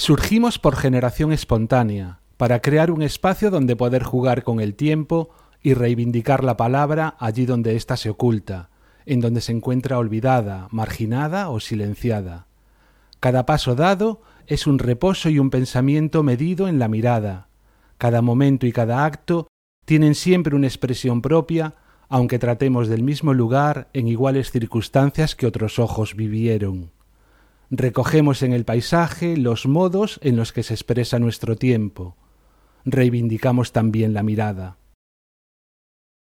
Surgimos por generación espontánea, para crear un espacio donde poder jugar con el tiempo y reivindicar la palabra allí donde ésta se oculta, en donde se encuentra olvidada, marginada o silenciada. Cada paso dado es un reposo y un pensamiento medido en la mirada. Cada momento y cada acto tienen siempre una expresión propia, aunque tratemos del mismo lugar en iguales circunstancias que otros ojos vivieron. Recogemos en el paisaje los modos en los que se expresa nuestro tiempo. Reivindicamos también la mirada.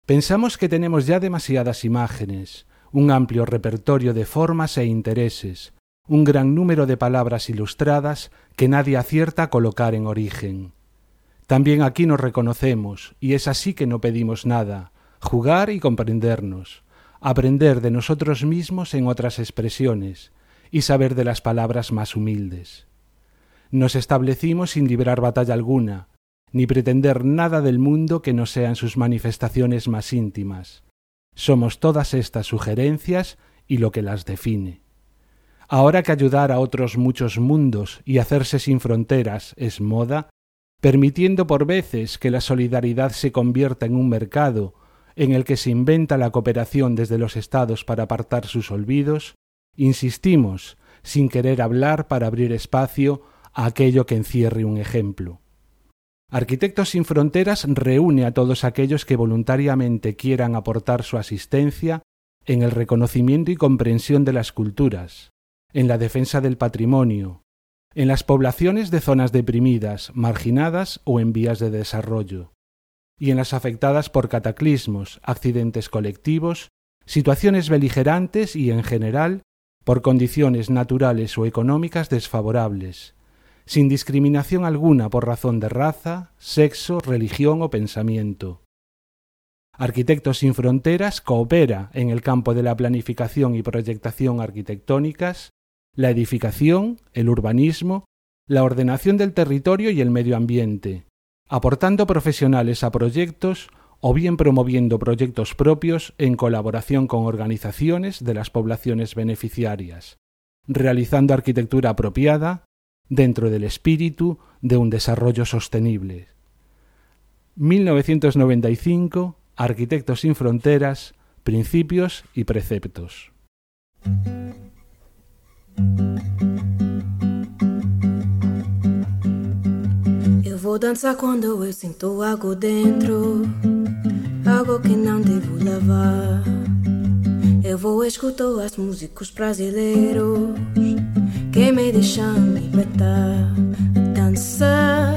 Pensamos que tenemos ya demasiadas imágenes, un amplio repertorio de formas e intereses, un gran número de palabras ilustradas que nadie acierta a colocar en origen. También aquí nos reconocemos, y es así que no pedimos nada, jugar y comprendernos, aprender de nosotros mismos en otras expresiones, y saber de las palabras más humildes. Nos establecimos sin librar batalla alguna, ni pretender nada del mundo que no sean sus manifestaciones más íntimas. Somos todas estas sugerencias y lo que las define. Ahora que ayudar a otros muchos mundos y hacerse sin fronteras es moda, permitiendo por veces que la solidaridad se convierta en un mercado en el que se inventa la cooperación desde los estados para apartar sus olvidos, insistimos, sin querer hablar para abrir espacio a aquello que encierre un ejemplo. Arquitectos sin Fronteras reúne a todos aquellos que voluntariamente quieran aportar su asistencia en el reconocimiento y comprensión de las culturas, en la defensa del patrimonio, en las poblaciones de zonas deprimidas, marginadas o en vías de desarrollo, y en las afectadas por cataclismos, accidentes colectivos, situaciones beligerantes y, en general, por condiciones naturales o económicas desfavorables, sin discriminación alguna por razón de raza, sexo, religión o pensamiento. Arquitectos sin Fronteras coopera en el campo de la planificación y proyectación arquitectónicas, la edificación, el urbanismo, la ordenación del territorio y el medio ambiente, aportando profesionales a proyectos o bien promoviendo proyectos propios en colaboración con organizaciones de las poblaciones beneficiarias, realizando arquitectura apropiada dentro del espíritu de un desarrollo sostenible. 1995, Arquitectos sin Fronteras, Principios y Preceptos. Vou dançar quando eu sinto algo dentro, algo que não devo lavar. Eu vou escutar as músicos brasileiros que me deixam libertar. Dança,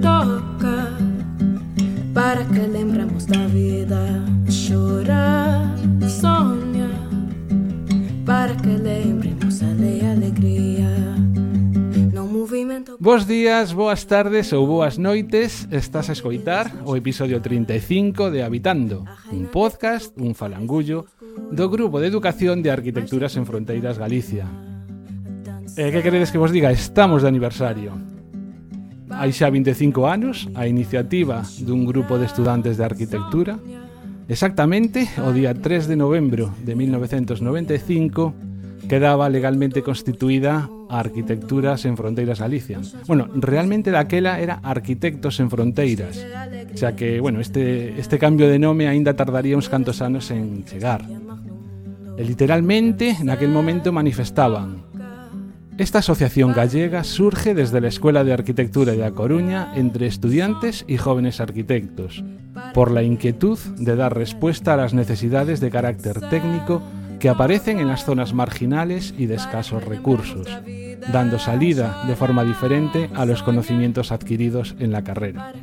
toca, para que lembramos da vida. Chora, sonha, para que lembremos a alegría. Bos días, boas tardes ou boas noites. Estás a escoitar o episodio 35 de Habitando Un podcast, un falangullo Do Grupo de Educación de Arquitecturas en Fronteiras Galicia. E que queredes que vos diga? Estamos de aniversario. Hai xa 25 anos a iniciativa dun grupo de estudantes de arquitectura. Exactamente o día 3 de novembro de 1995 quedaba legalmente constituída Arquitecturas en Fronteiras Galicia. Bueno, realmente daquela era Arquitectos en Fronteiras, xa que, bueno, este, este cambio de nome aínda tardaría uns cantos anos en chegar. E literalmente, naquel momento manifestaban Esta asociación gallega surge desde la Escuela de Arquitectura de A Coruña entre estudiantes y jóvenes arquitectos, por la inquietud de dar respuesta a las necesidades de carácter técnico que aparecen en las zonas marginales y de escasos recursos, dando salida de forma diferente a los conocimientos adquiridos en la carrera.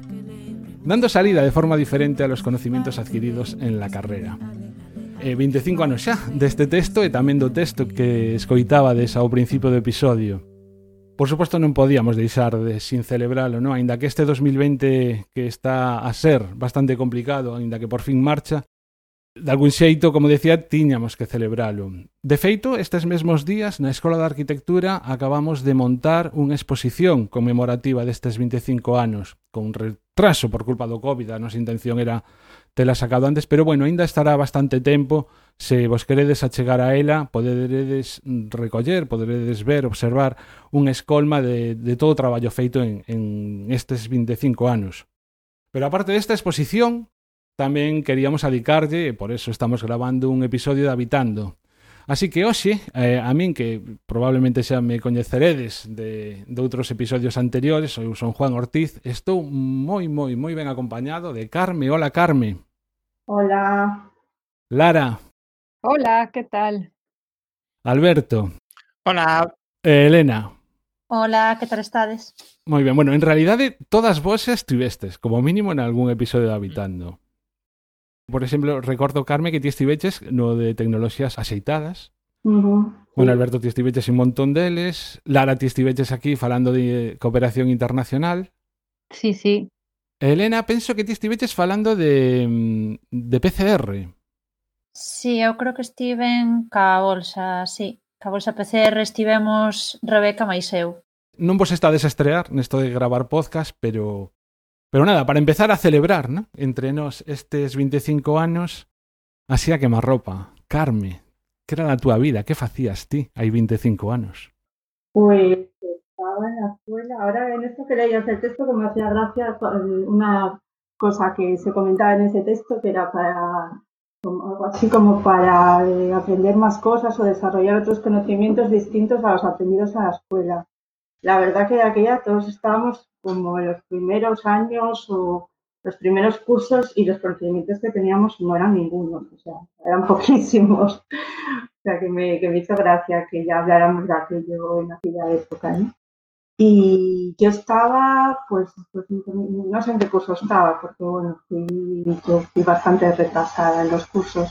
Dando salida de forma diferente a los conocimientos adquiridos en la carrera. E 25 anos xa deste texto e tamén do texto que escoitaba ao principio do episodio. Por suposto non podíamos deixar de sin celebralo, non? Ainda que este 2020 que está a ser bastante complicado, ainda que por fin marcha, De algún xeito, como decía, tiñamos que celebralo. De feito, estes mesmos días, na Escola de Arquitectura, acabamos de montar unha exposición conmemorativa destes 25 anos, con retraso por culpa do COVID, a nosa intención era tela sacado antes, pero bueno, aínda estará bastante tempo, se vos queredes achegar a ela, poderedes recoller, poderedes ver, observar unha escolma de, de todo o traballo feito en, en estes 25 anos. Pero aparte desta exposición, tamén queríamos adicarlle, e por eso estamos grabando un episodio de Habitando. Así que hoxe, eh, a min que probablemente xa me coñeceredes de, de outros episodios anteriores, eu son Juan Ortiz, estou moi, moi, moi ben acompañado de Carme. Hola, Carme. Hola. Lara. Hola, que tal? Alberto. Hola. Eh, Elena. Hola, que tal estades? Moi ben, bueno, en realidade todas vos estivestes, como mínimo en algún episodio de Habitando. Por exemplo, recordo, Carme, que ti estiveches no de tecnoloxías axeitadas. Uh -huh. Bueno, Alberto, ti estiveches un montón deles. Lara, ti estiveches aquí falando de eh, cooperación internacional. Sí, sí. Elena, penso que ti estiveches falando de, mm, de PCR. Sí, eu creo que estiven ca bolsa, sí. Ca bolsa PCR estivemos Rebeca máis eu. Non vos estades a estrear nesto de gravar podcast, pero Pero nada, para empezar a celebrar, ¿no? Entre nos estes 25 anos, así a quemarropa. Carme, que era a túa vida? Que facías ti hai 25 anos? Pues estaba en la escuela. Ahora en esto que leías el texto que me hacía gracia una cosa que se comentaba en ese texto que era para algo así como para eh, aprender más cosas o desarrollar otros conocimientos distintos a los aprendidos a la escuela. La verdad que de aquella todos estábamos como los primeros años o los primeros cursos y los procedimientos que teníamos no eran ninguno, o sea, eran poquísimos. O sea, que me, que me hizo gracia que ya habláramos de aquello en aquella época. ¿no? Y yo estaba, pues, pues, no sé en qué curso estaba, porque bueno, fui, yo fui bastante retrasada en los cursos.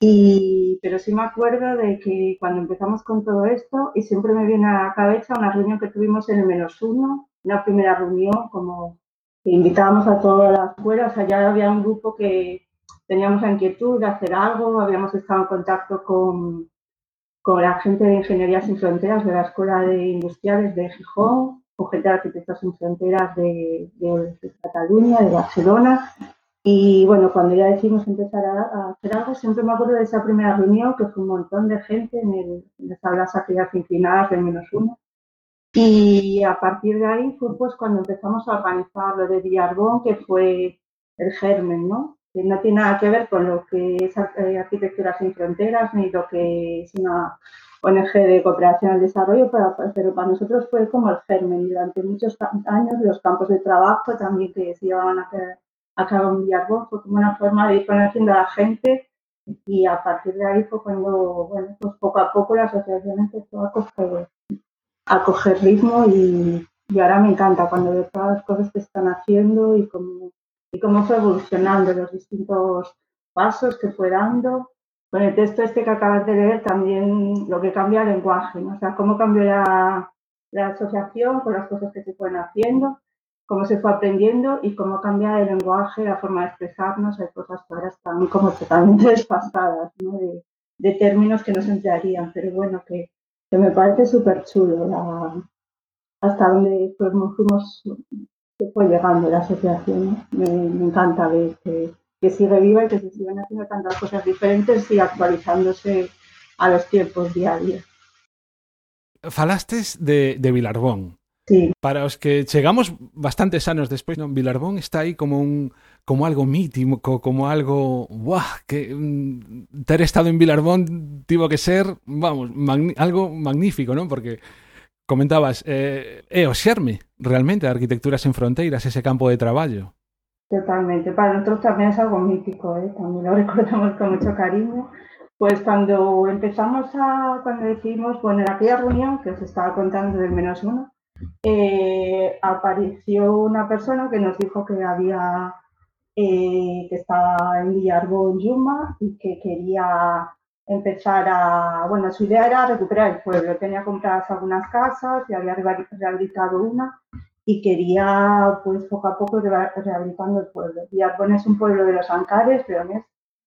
Y, pero sí me acuerdo de que cuando empezamos con todo esto, y siempre me viene a la cabeza una reunión que tuvimos en el menos uno, una primera reunión como invitábamos a toda la escuela, o sea, ya había un grupo que teníamos la inquietud de hacer algo, habíamos estado en contacto con, con la gente de Ingeniería Sin Fronteras de la Escuela de Industriales de Gijón, con gente de Arquitectos Sin Fronteras de, Cataluña, de Barcelona, y bueno, cuando ya decidimos empezar a, hacer algo, siempre me acuerdo de esa primera reunión, que fue un montón de gente en, el, en las aulas aquellas inclinadas de menos uno. Y a partir de ahí fue pues cuando empezamos a organizar lo de Villarbón, que fue el germen, ¿no? Que no tiene nada que ver con lo que es eh, Arquitectura sin Fronteras ni lo que es una ONG de cooperación al desarrollo, pero, pero para nosotros fue como el germen. Durante muchos años los campos de trabajo también que se llevaban a, cabo en Villarbón fue como una forma de ir conociendo a la gente y a partir de ahí fue cuando, bueno, pues poco a poco la asociación empezó a coger a coger ritmo y, ahora me encanta cuando veo todas las cosas que están haciendo y cómo, y cómo fue evolucionando los distintos pasos que fue dando. Con el texto este que acabas de leer también lo que cambia el lenguaje, ¿no? o sea, cómo cambió la, la asociación con las cosas que se fueron haciendo, cómo se fue aprendiendo y cómo cambia el lenguaje, la forma de expresarnos, hay cosas que ahora están como totalmente desfasadas, ¿no? de, de términos que no se emplearían, pero bueno, que, que me parece súper chulo la, hasta donde fuimos, fuimos se fue llegando la asociación. Me, me, encanta ver que, que, sigue viva y que se siguen haciendo tantas cosas diferentes y actualizándose a los tiempos día. Falastes de, de Vilarbón. Sí. Para os que chegamos bastantes anos despois, non, Vilarbón está aí como un como algo mítico, como algo, ¡buah! que mm, ter estado en Vilarbón tivo que ser, vamos, algo magnífico, non? Porque comentabas, eh, xerme realmente a arquitectura sen fronteiras, ese campo de traballo. Totalmente, para nosotros también es algo mítico, ¿eh? también lo recordamos con mucho cariño. Pues cuando empezamos a, cuando decidimos, bueno, en aquella reunión que os estaba contando del menos uno, eh, apareció una persona que nos dijo que había eh, que estaba en Villarbo, Yuma, y que quería empezar a, bueno, su idea era recuperar el pueblo, tenía compradas algunas casas y había rehabilitado una y quería, pues, poco a poco rehabilitando el pueblo. Villarbón es un pueblo de los Ancares, Leones,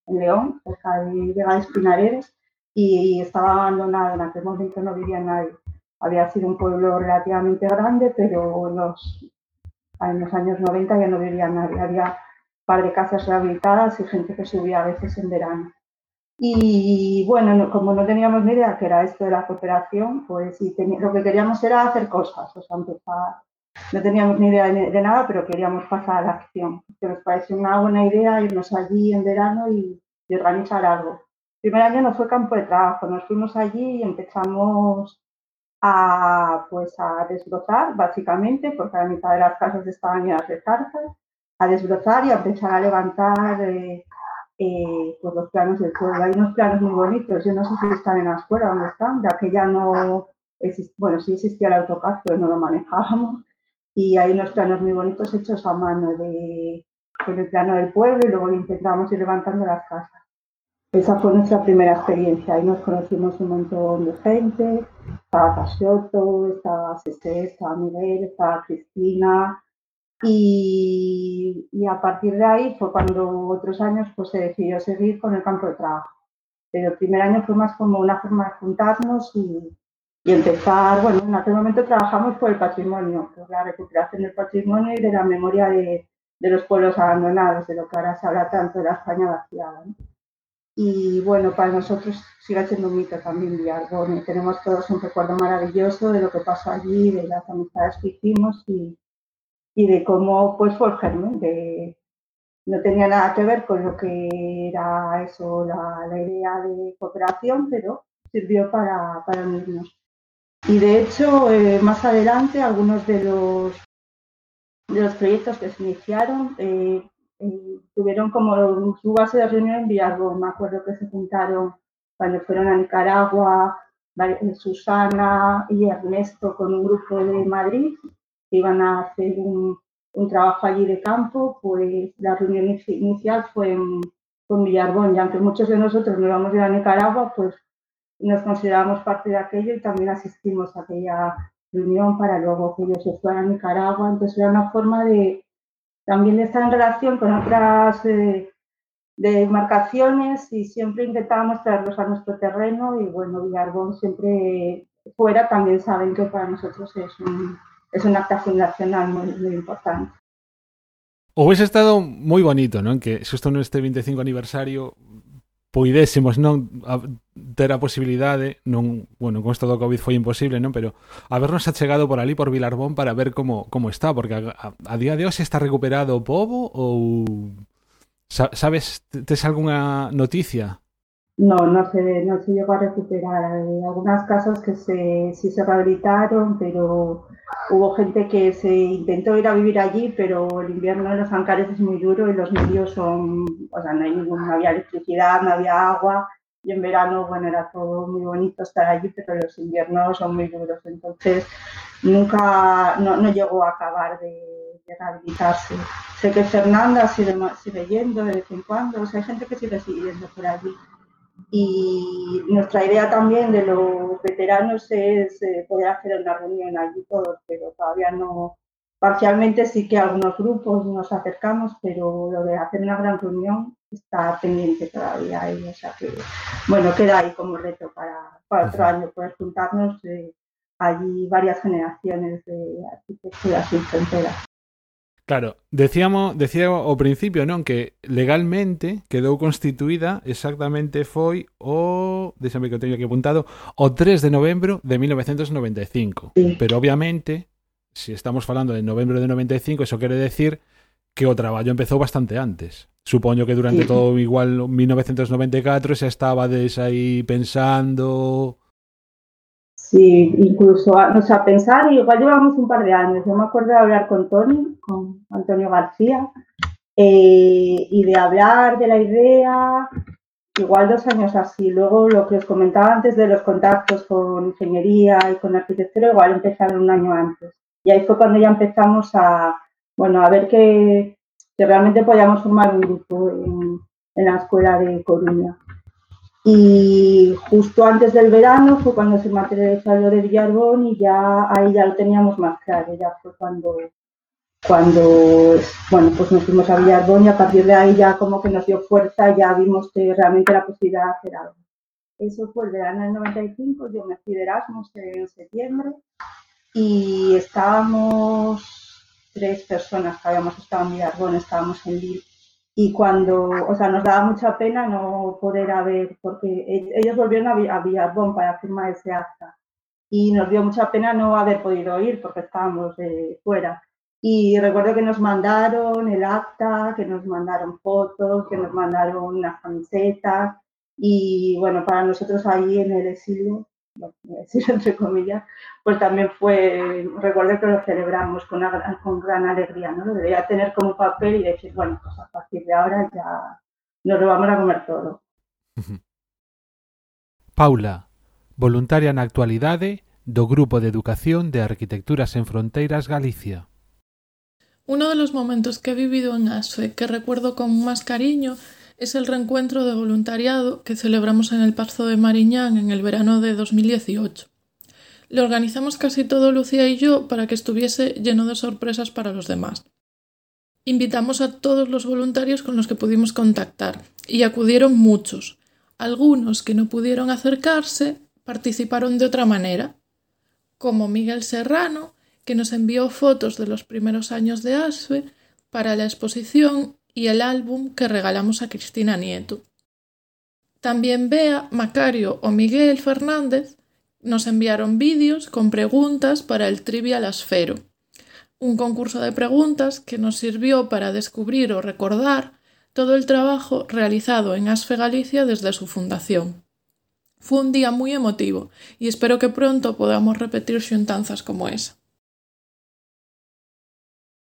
en León, cerca de Vega Espinareres, y estaba abandonado, en aquel momento no vivía nadie. Había sido un pueblo relativamente grande, pero los, En los años 90 ya no vivía nadie, había par de casas rehabilitadas y gente que subía a veces en verano. Y bueno, como no teníamos ni idea que era esto de la cooperación, pues lo que queríamos era hacer cosas, o sea, empezar. No teníamos ni idea de, nada, pero queríamos pasar a la acción. Que nos pareció una buena idea irnos allí en verano y, y organizar algo. El primer año no fue campo de trabajo, nos fuimos allí y empezamos a, pues, a desbrozar, básicamente, porque la mitad de las casas estaban llenas de zarzas, a desbrozar y a empezar a levantar eh, eh, pues los planos del pueblo. Hay unos planos muy bonitos, yo no sé si están en la escuela, ¿dónde están? Ya que ya no, bueno, sí existía el AutoCAD, pero no lo manejábamos. Y hay unos planos muy bonitos hechos a mano de, con el plano del pueblo y luego lo intentamos ir levantando las casas. Esa fue nuestra primera experiencia. Ahí nos conocimos un montón de gente. Estaba Casioto, estaba César, estaba Miguel, estaba Cristina. Y, a partir de ahí fue cuando otros años pues, se decidió seguir con el campo de trabajo. Pero el primer año fue más como una forma de juntarnos y, empezar. Bueno, en aquel momento trabajamos por el patrimonio, por la recuperación del patrimonio y de la memoria de, los pueblos abandonados, de lo que ahora se habla tanto de la España vaciada. Y bueno, para nosotros sigue siendo un mito también Villargón. Tenemos todos un recuerdo maravilloso de lo que pasó allí, de las amistades que hicimos y, y de cómo pues germen. De, no tenía nada que ver con lo que era eso, la, la idea de cooperación, pero sirvió para, para unirnos. Y de hecho, eh, más adelante, algunos de los, de los proyectos que se iniciaron eh, tuvieron como su base de reunión en Villargón. Me acuerdo que se juntaron cuando fueron a Nicaragua, Susana y Ernesto con un grupo de Madrid que iban a hacer un, trabajo allí de campo, pues la reunión inicial fue en, con Villargón y aunque muchos de nosotros no íbamos a ir a Nicaragua, pues nos consideramos parte de aquello y también asistimos a aquella reunión para luego que ellos se fueran a Nicaragua. Entonces era una forma de, también está en relación con otras eh, demarcaciones y siempre intentábamos traerlos a nuestro terreno y bueno, Villarbón siempre fuera también saben que para nosotros es, un, es una acta fundacional muy, muy importante. Hubiese estado moi bonito, non? Que xusto neste 25 aniversario puidésemos non a, ter a posibilidade non, bueno, con isto do Covid foi imposible, non, pero habernos achegado por ali por Vilarbón para ver como como está, porque a, a, a día de hoxe está recuperado o pobo ou sabes tes algunha noticia? No, no se, no se llegó a recuperar. Hay algunas casas que se, sí se rehabilitaron, pero hubo gente que se intentó ir a vivir allí, pero el invierno en los Ancares es muy duro y los medios son, o sea, no, hay ningún, no había electricidad, no había agua y en verano, bueno, era todo muy bonito estar allí, pero los inviernos son muy duros. Entonces, nunca, no, no llegó a acabar de, de, rehabilitarse. Sé que Fernanda sigue, sigue yendo de vez en cuando, o sea, hay gente que sigue siguiendo por allí. Y nuestra idea también de los veteranos es eh, poder hacer una reunión allí todos, pero todavía no, parcialmente sí que algunos grupos nos acercamos, pero lo de hacer una gran reunión está pendiente todavía. ahí, o sea que, bueno, queda ahí como reto para, para otro año poder juntarnos eh, allí varias generaciones de arquitectura sin fronteras. Claro, decíamos, decía ao principio, non, que legalmente quedou constituída exactamente foi o, déxame que o teño aquí apuntado, o 3 de novembro de 1995. Sí. Pero obviamente, se si estamos falando de novembro de 95, eso quere decir que o traballo empezou bastante antes. Supoño que durante sí. todo igual 1994 xa estaba des aí pensando, Sí, incluso, o sea, pensar, igual llevamos un par de años. Yo me acuerdo de hablar con Tony, con Antonio García, eh, y de hablar de la idea, igual dos años así. Luego, lo que os comentaba antes de los contactos con ingeniería y con arquitectura, igual empezaron un año antes. Y ahí fue cuando ya empezamos a, bueno, a ver que, que realmente podíamos formar un grupo en, en la escuela de Coruña. Y justo antes del verano fue cuando se materializó lo de Villarbón y ya ahí ya lo teníamos más claro, ya fue cuando, cuando bueno, pues nos fuimos a Villarbón y a partir de ahí ya como que nos dio fuerza, ya vimos que realmente era posibilidad de hacer algo. Eso fue el verano del 95, yo me fui de Erasmus en septiembre y estábamos tres personas que habíamos estado en Villarbón, estábamos en Lille. Y cuando, o sea, nos daba mucha pena no poder haber, porque e-, ellos volvieron a Villarbón para firmar ese acta. Y nos dio mucha pena no haber podido ir porque estábamos eh, fuera. Y recuerdo que nos mandaron el acta, que nos mandaron fotos, que nos mandaron unas camisetas. Y bueno, para nosotros ahí en el exilio, decir entre comillas, pues también fue, recuerdo que lo celebramos con, una, con gran alegría, ¿no? Debería tener como papel y decir, bueno, pues a partir de ahora ya nos lo vamos a comer todo. Paula, voluntaria na actualidade do Grupo de Educación de Arquitecturas en Fronteiras Galicia. Uno de los momentos que he vivido en ASFE que recuerdo con más cariño es el reencuentro de voluntariado que celebramos en el Parzo de Mariñán en el verano de 2018. Lo organizamos casi todo Lucía y yo para que estuviese lleno de sorpresas para los demás. Invitamos a todos los voluntarios con los que pudimos contactar y acudieron muchos. Algunos que no pudieron acercarse participaron de otra manera, como Miguel Serrano, que nos envió fotos de los primeros años de ASFE para la exposición y el álbum que regalamos a Cristina Nieto. También Bea, Macario o Miguel Fernández nos enviaron vídeos con preguntas para el Trivial Asfero, un concurso de preguntas que nos sirvió para descubrir o recordar todo el trabajo realizado en ASFE Galicia desde su fundación. Fue un día muy emotivo y espero que pronto podamos repetir xuntanzas como esa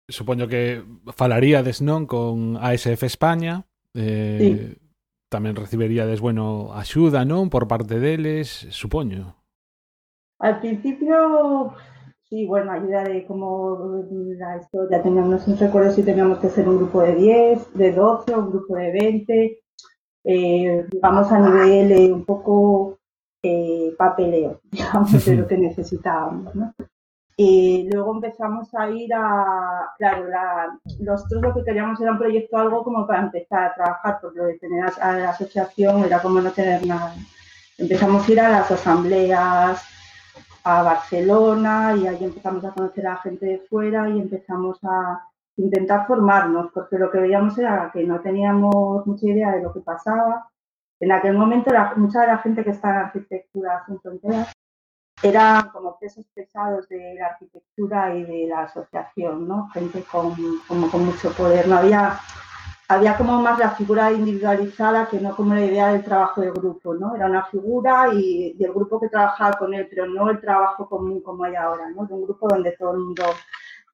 supoño que falaríades non con ASF España eh, sí. tamén recibiríades bueno, axuda non por parte deles supoño al principio sí, bueno, ayuda de como la historia teníamos, no recuerdo si teníamos que ser un grupo de 10, de 12 un grupo de 20 eh, digamos a nivel eh, un poco eh, papeleo digamos de lo que necesitábamos ¿no? Y luego empezamos a ir a, claro, la, nosotros lo que queríamos era un proyecto algo como para empezar a trabajar, porque lo de tener a, la asociación era como no tener nada. Empezamos a ir a las asambleas, a Barcelona y ahí empezamos a conocer a gente de fuera y empezamos a intentar formarnos, porque lo que veíamos era que no teníamos mucha idea de lo que pasaba. En aquel momento la, mucha de la gente que está en arquitectura sin fronteras eran como pesos pesados de la arquitectura y de la asociación, ¿no? Gente con, como con mucho poder. No había, había como más la figura individualizada que no como la idea del trabajo de grupo, ¿no? Era una figura y, el grupo que trabajaba con él, pero no el trabajo común como hay ahora, ¿no? De un grupo donde todo el mundo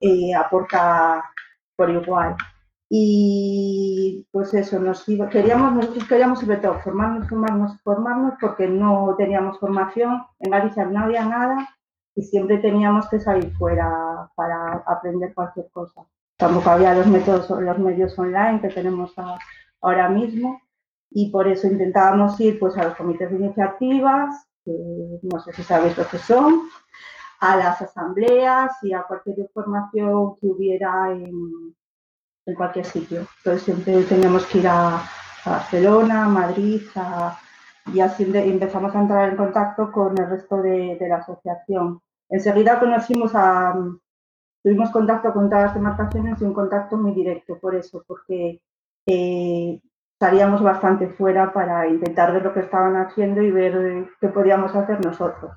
eh, aporta por igual. Y pues eso, nos queríamos, nosotros queríamos sobre todo formarnos, formarnos, formarnos, porque no teníamos formación, en Galicia no había nada y siempre teníamos que salir fuera para aprender cualquier cosa. Tampoco había los métodos, los medios online que tenemos ahora mismo y por eso intentábamos ir pues a los comités de iniciativas, que no sé si sabéis lo que son, a las asambleas y a cualquier información que hubiera en, en cualquier sitio. Entonces siempre teníamos que ir a, Barcelona, a Madrid, y así empezamos a entrar en contacto con el resto de, la asociación. Enseguida conocimos a, tuvimos contacto con todas las demarcaciones y un contacto muy directo por eso, porque eh, salíamos bastante fuera para intentar ver lo que estaban haciendo y ver qué podíamos hacer nosotros.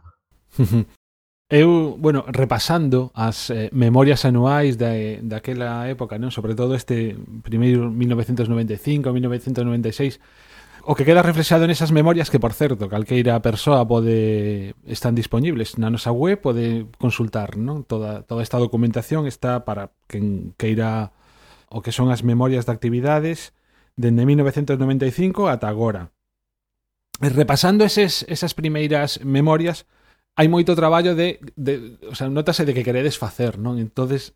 Eu, bueno, repasando as eh, memorias anuais de, daquela época, non? sobre todo este primeiro 1995, 1996, o que queda reflexado nesas memorias que, por certo, calqueira persoa pode están disponibles na nosa web, pode consultar, non? Toda, toda esta documentación está para quen queira o que son as memorias de actividades dende 1995 ata agora. Repasando eses, esas primeiras memorias, hai moito traballo de, de o sea, notase de que queredes facer, non? Entonces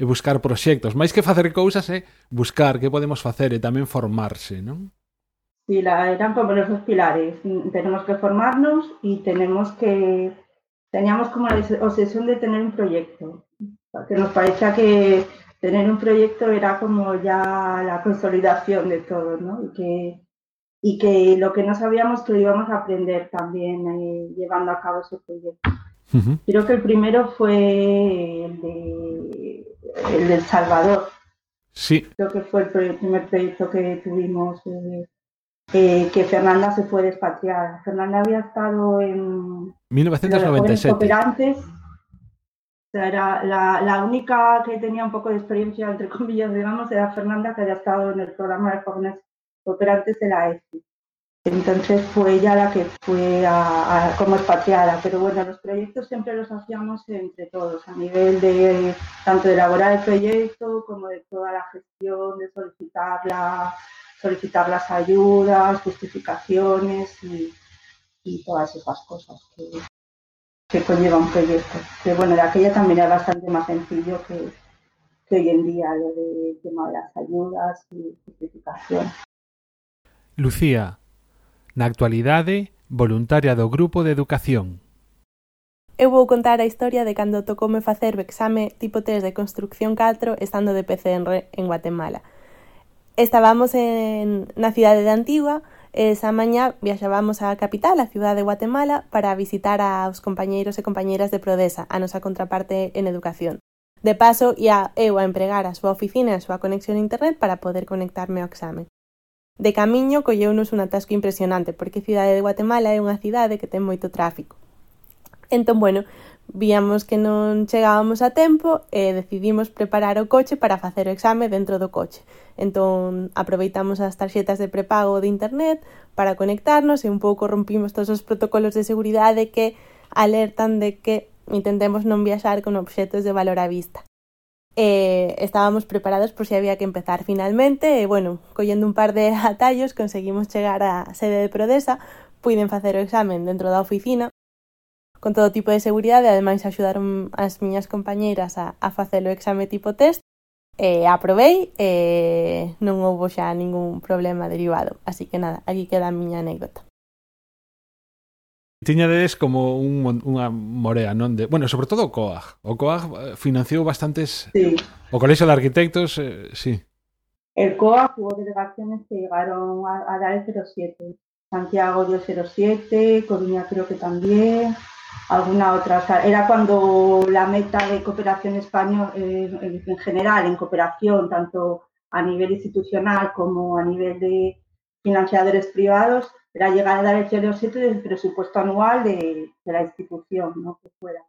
buscar proxectos, máis que facer cousas é buscar que podemos facer e tamén formarse, non? Sí, eran como los dos pilares. Tenemos que formarnos y tenemos que teníamos como la obsesión de tener un proyecto, que nos parecía que tener un proyecto era como ya la consolidación de todo, ¿no? Y que y que lo que no sabíamos que íbamos a aprender también eh, llevando a cabo ese proyecto. Creo que el primero fue el de del Salvador. Sí. Creo que fue el primer proyecto que tuvimos, eh, eh, que Fernanda se fue despatriada. Fernanda había estado en 1997. Cooperantes. O sea, era la, la, única que tenía un poco de experiencia, entre comillas, digamos, era Fernanda, que había estado en el programa de jóvenes cooperantes de la EFI. Entonces fue ella la que fue a, como expatriada, pero bueno, los proyectos siempre los hacíamos entre todos, a nivel de tanto de elaborar el proyecto como de toda la gestión, de solicitar, la, solicitar las ayudas, justificaciones y, todas esas cosas que, conlleva un proyecto. Que bueno, de aquella también era bastante más sencillo que, que hoy en día lo del tema de las ayudas y justificación. Lucía, na actualidade voluntaria do grupo de educación. Eu vou contar a historia de cando tocoume facer o exame tipo 3 de construcción 4 estando de PCR en Guatemala. Estábamos en, na cidade de Antigua, Esa mañá viaxábamos á capital, a ciudad de Guatemala, para visitar aos compañeiros e compañeiras de Prodesa, a nosa contraparte en educación. De paso, ia eu a empregar a súa oficina e a súa conexión a internet para poder conectarme ao exame. De camiño colleunos un atasco impresionante, porque a cidade de Guatemala é unha cidade que ten moito tráfico. Entón, bueno, víamos que non chegábamos a tempo e decidimos preparar o coche para facer o exame dentro do coche. Entón, aproveitamos as tarxetas de prepago de internet para conectarnos e un pouco rompimos todos os protocolos de seguridade que alertan de que intentemos non viaxar con obxetos de valor á vista. Eh, estábamos preparados por si había que empezar finalmente e, bueno, collendo un par de atallos conseguimos chegar á sede de Prodesa, puiden facer o examen dentro da oficina con todo tipo de seguridade, ademais axudaron as miñas compañeiras a, a facer o exame tipo test e aprobei e non houbo xa ningún problema derivado. Así que nada, aquí queda a miña anécdota. Tiñades como un, unha morea, non? De, bueno, sobre todo o COAG. O COAG eh, financiou bastantes... Sí. O Colexio de Arquitectos, eh, sí. El COAG hubo delegaciones que llegaron a, a dar el 07. Santiago dio 07, Coruña creo que también, alguna otra. O sea, era cuando la meta de cooperación español eh, en general, en cooperación, tanto a nivel institucional como a nivel de financiadores privados, era llegar a dar el 0,7 del presupuesto anual de, de la institución, ¿no? que fuera.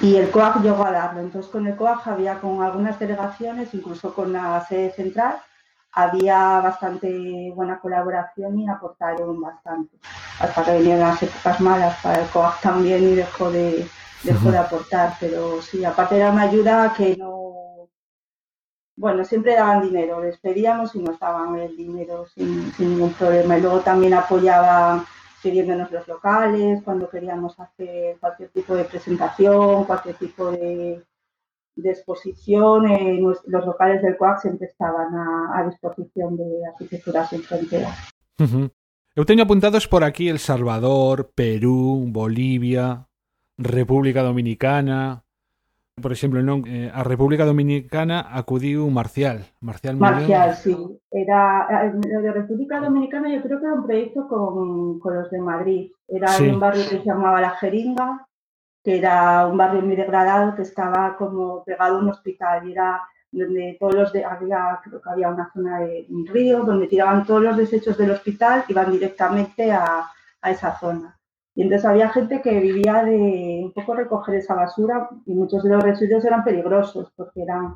Y el COAG llegó a darlo. Entonces, con el COAG había con algunas delegaciones, incluso con la sede central, había bastante buena colaboración y aportaron bastante. Hasta que vinieron las épocas malas para el COAG también y dejó de, dejó uh -huh. de aportar. Pero sí, aparte era una ayuda que no bueno, siempre daban dinero, les pedíamos y nos daban el dinero sin, sin ningún problema. Y luego también apoyaba pidiéndonos los locales, cuando queríamos hacer cualquier tipo de presentación, cualquier tipo de, exposición, eh, los locales del COAC siempre estaban a, disposición de Arquitectura Sin Fronteras. Uh -huh. Apuntados por aquí El Salvador, Perú, Bolivia, República Dominicana, por exemplo, non eh, a República Dominicana acudiu Marcial. Marcial, Marcial, sí. Era, lo de República Dominicana yo creo que era un proyecto con, con los de Madrid. Era sí. en un barrio que se llamaba La Jeringa, que era un barrio muy degradado que estaba como pegado a un hospital y era donde todos los de, había, creo que había una zona de un río donde tiraban todos los desechos del hospital y iban directamente a, a esa zona. Y entonces había gente que vivía de un poco recoger esa basura y muchos de los residuos eran peligrosos porque eran,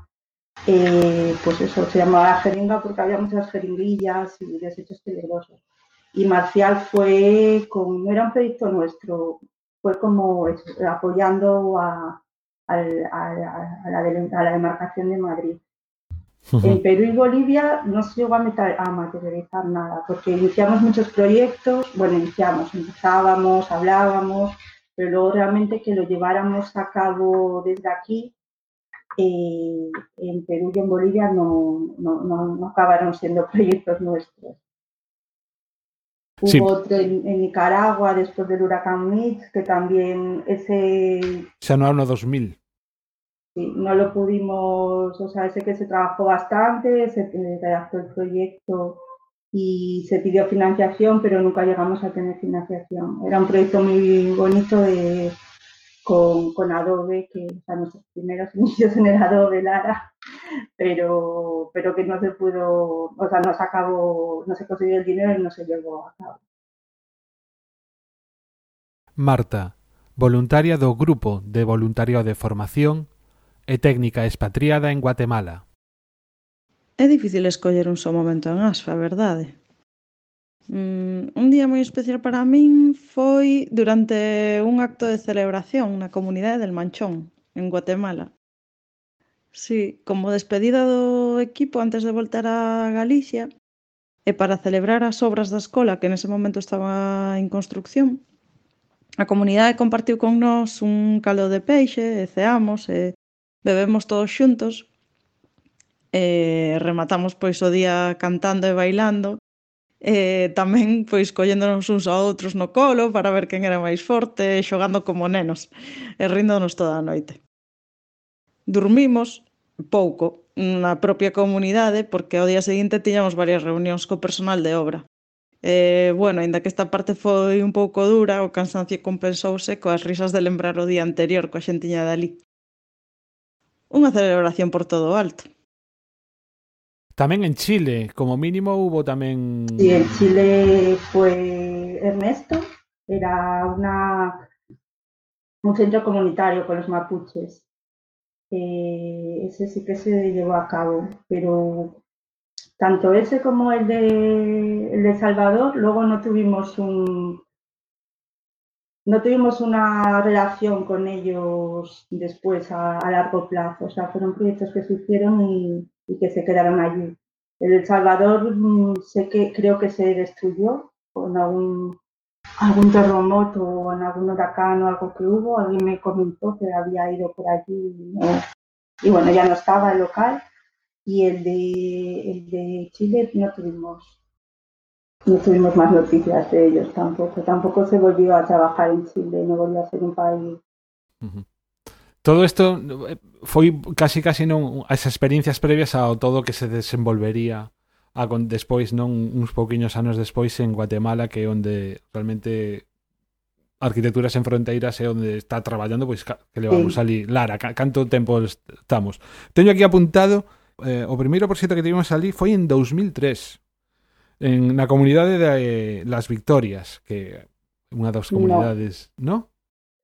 eh, pues eso, se llamaba jeringa porque había muchas jeringuillas y desechos peligrosos. Y Marcial fue, con, no era un proyecto nuestro, fue como apoyando a, a, la, demarcación de Madrid. Uh -huh. En Perú y Bolivia no se llegó a, a, materializar nada, porque iniciamos muchos proyectos, bueno, iniciamos, empezábamos, hablábamos, pero luego realmente que lo lleváramos a cabo desde aquí, eh, en Perú y en Bolivia no, no, no, no acabaron siendo proyectos nuestros. Hubo sí. otro en, en, Nicaragua después del huracán Mitch, que también ese... Se no 2000 sí, no lo pudimos, o sea, sé que se trabajó bastante, se redactó el proyecto y se pidió financiación, pero nunca llegamos a tener financiación. Era un proyecto muy bonito de, con, con Adobe, que o nuestros primeros inicios en el Adobe Lara, pero, pero que no se pudo, o sea, no se acabó, no se consiguió el dinero y no se llevó a cabo. Marta, voluntaria do Grupo de Voluntariado de Formación e técnica expatriada en Guatemala. É difícil escoller un só momento en Asfa, verdade? Mm, un día moi especial para min foi durante un acto de celebración na comunidade del Manchón, en Guatemala. Sí, como despedida do equipo antes de voltar a Galicia e para celebrar as obras da escola que nese momento estaba en construcción, a comunidade compartiu con nós un caldo de peixe e ceamos e bebemos todos xuntos, e rematamos pois o día cantando e bailando, e tamén pois colléndonos uns a outros no colo para ver quen era máis forte, e xogando como nenos, e ríndonos toda a noite. Dormimos pouco na propia comunidade porque ao día seguinte tiñamos varias reunións co personal de obra. Eh, bueno, aínda que esta parte foi un pouco dura, o cansancio compensouse coas risas de lembrar o día anterior coa xentiña dali. Unha celebración por todo o alto. Tamén en Chile, como mínimo, hubo tamén... Sí, en Chile fue Ernesto, era una, un centro comunitario con los mapuches. Eh, ese sí que se llevó a cabo, pero tanto ese como el de, el de Salvador, luego no tuvimos un no tuvimos una relación con ellos después a, largo plazo. O sea, fueron proyectos que se hicieron y, que se quedaron allí. El Salvador mm, sé que creo que se destruyó con algún, terremoto o en algún huracán o algo que hubo. Alguien me comentó que había ido por allí y bueno, ya no estaba el local y el de, el de Chile no tuvimos no tuvimos más noticias de ellos tampoco. Tampoco se volvió a trabajar en Chile, no volvió a ser un país. Uh -huh. Todo isto eh, foi casi casi non as experiencias previas ao todo que se desenvolvería a con despois non uns pouquiños anos despois en Guatemala que é onde realmente Arquitectura sen fronteiras é onde está traballando pois que levamos sí. ali Lara, canto tempo estamos. Teño aquí apuntado eh, o primeiro proxecto que tivemos ali foi en 2003 en na comunidade de eh, Las Victorias que unha das comunidades, ¿no? ¿no?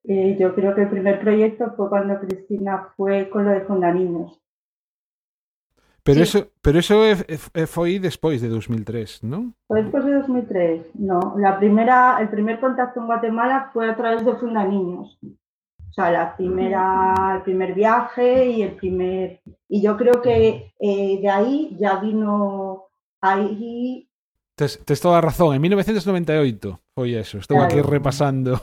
Eh, yo creo que el primer proyecto fue cuando Cristina fue con lo de Fundaniños. Pero sí. eso, pero eso foi despois de 2003, ¿no? Foi despois de 2003, no. La primera, el primer contacto en Guatemala fue a través de Fundaniños. O sea, la primera, el primer viaje y el primer... Y yo creo que eh, de ahí ya vino ahí... Tes, tes toda a razón, en 1998 foi eso, estou claro. aquí repasando.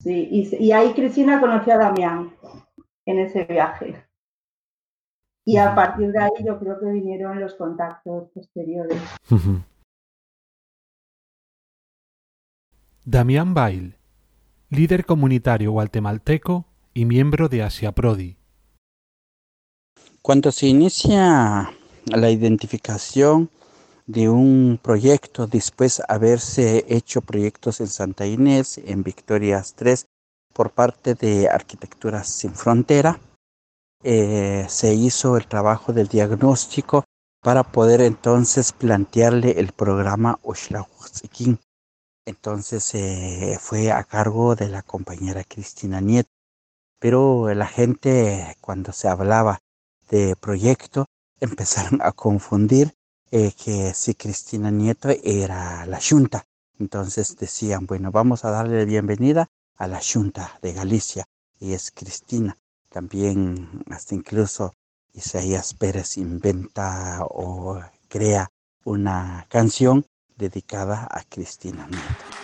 Sí, y, y ahí Cristina conoció a Damián en ese viaje. Y a partir de ahí yo creo que vinieron los contactos posteriores. Damián Bail líder comunitario guatemalteco y miembro de Asia Prodi. Cuando se inicia la identificación de un proyecto, después de haberse hecho proyectos en Santa Inés, en Victorias 3, por parte de Arquitecturas Sin Frontera, eh, se hizo el trabajo del diagnóstico para poder entonces plantearle el programa Oxlahuaziquín entonces eh, fue a cargo de la compañera Cristina Nieto. Pero la gente cuando se hablaba de proyecto empezaron a confundir eh, que si Cristina Nieto era la Junta. Entonces decían, bueno, vamos a darle bienvenida a la Junta de Galicia y es Cristina. También hasta incluso Isaías Pérez inventa o crea una canción dedicada a Cristina Nieto.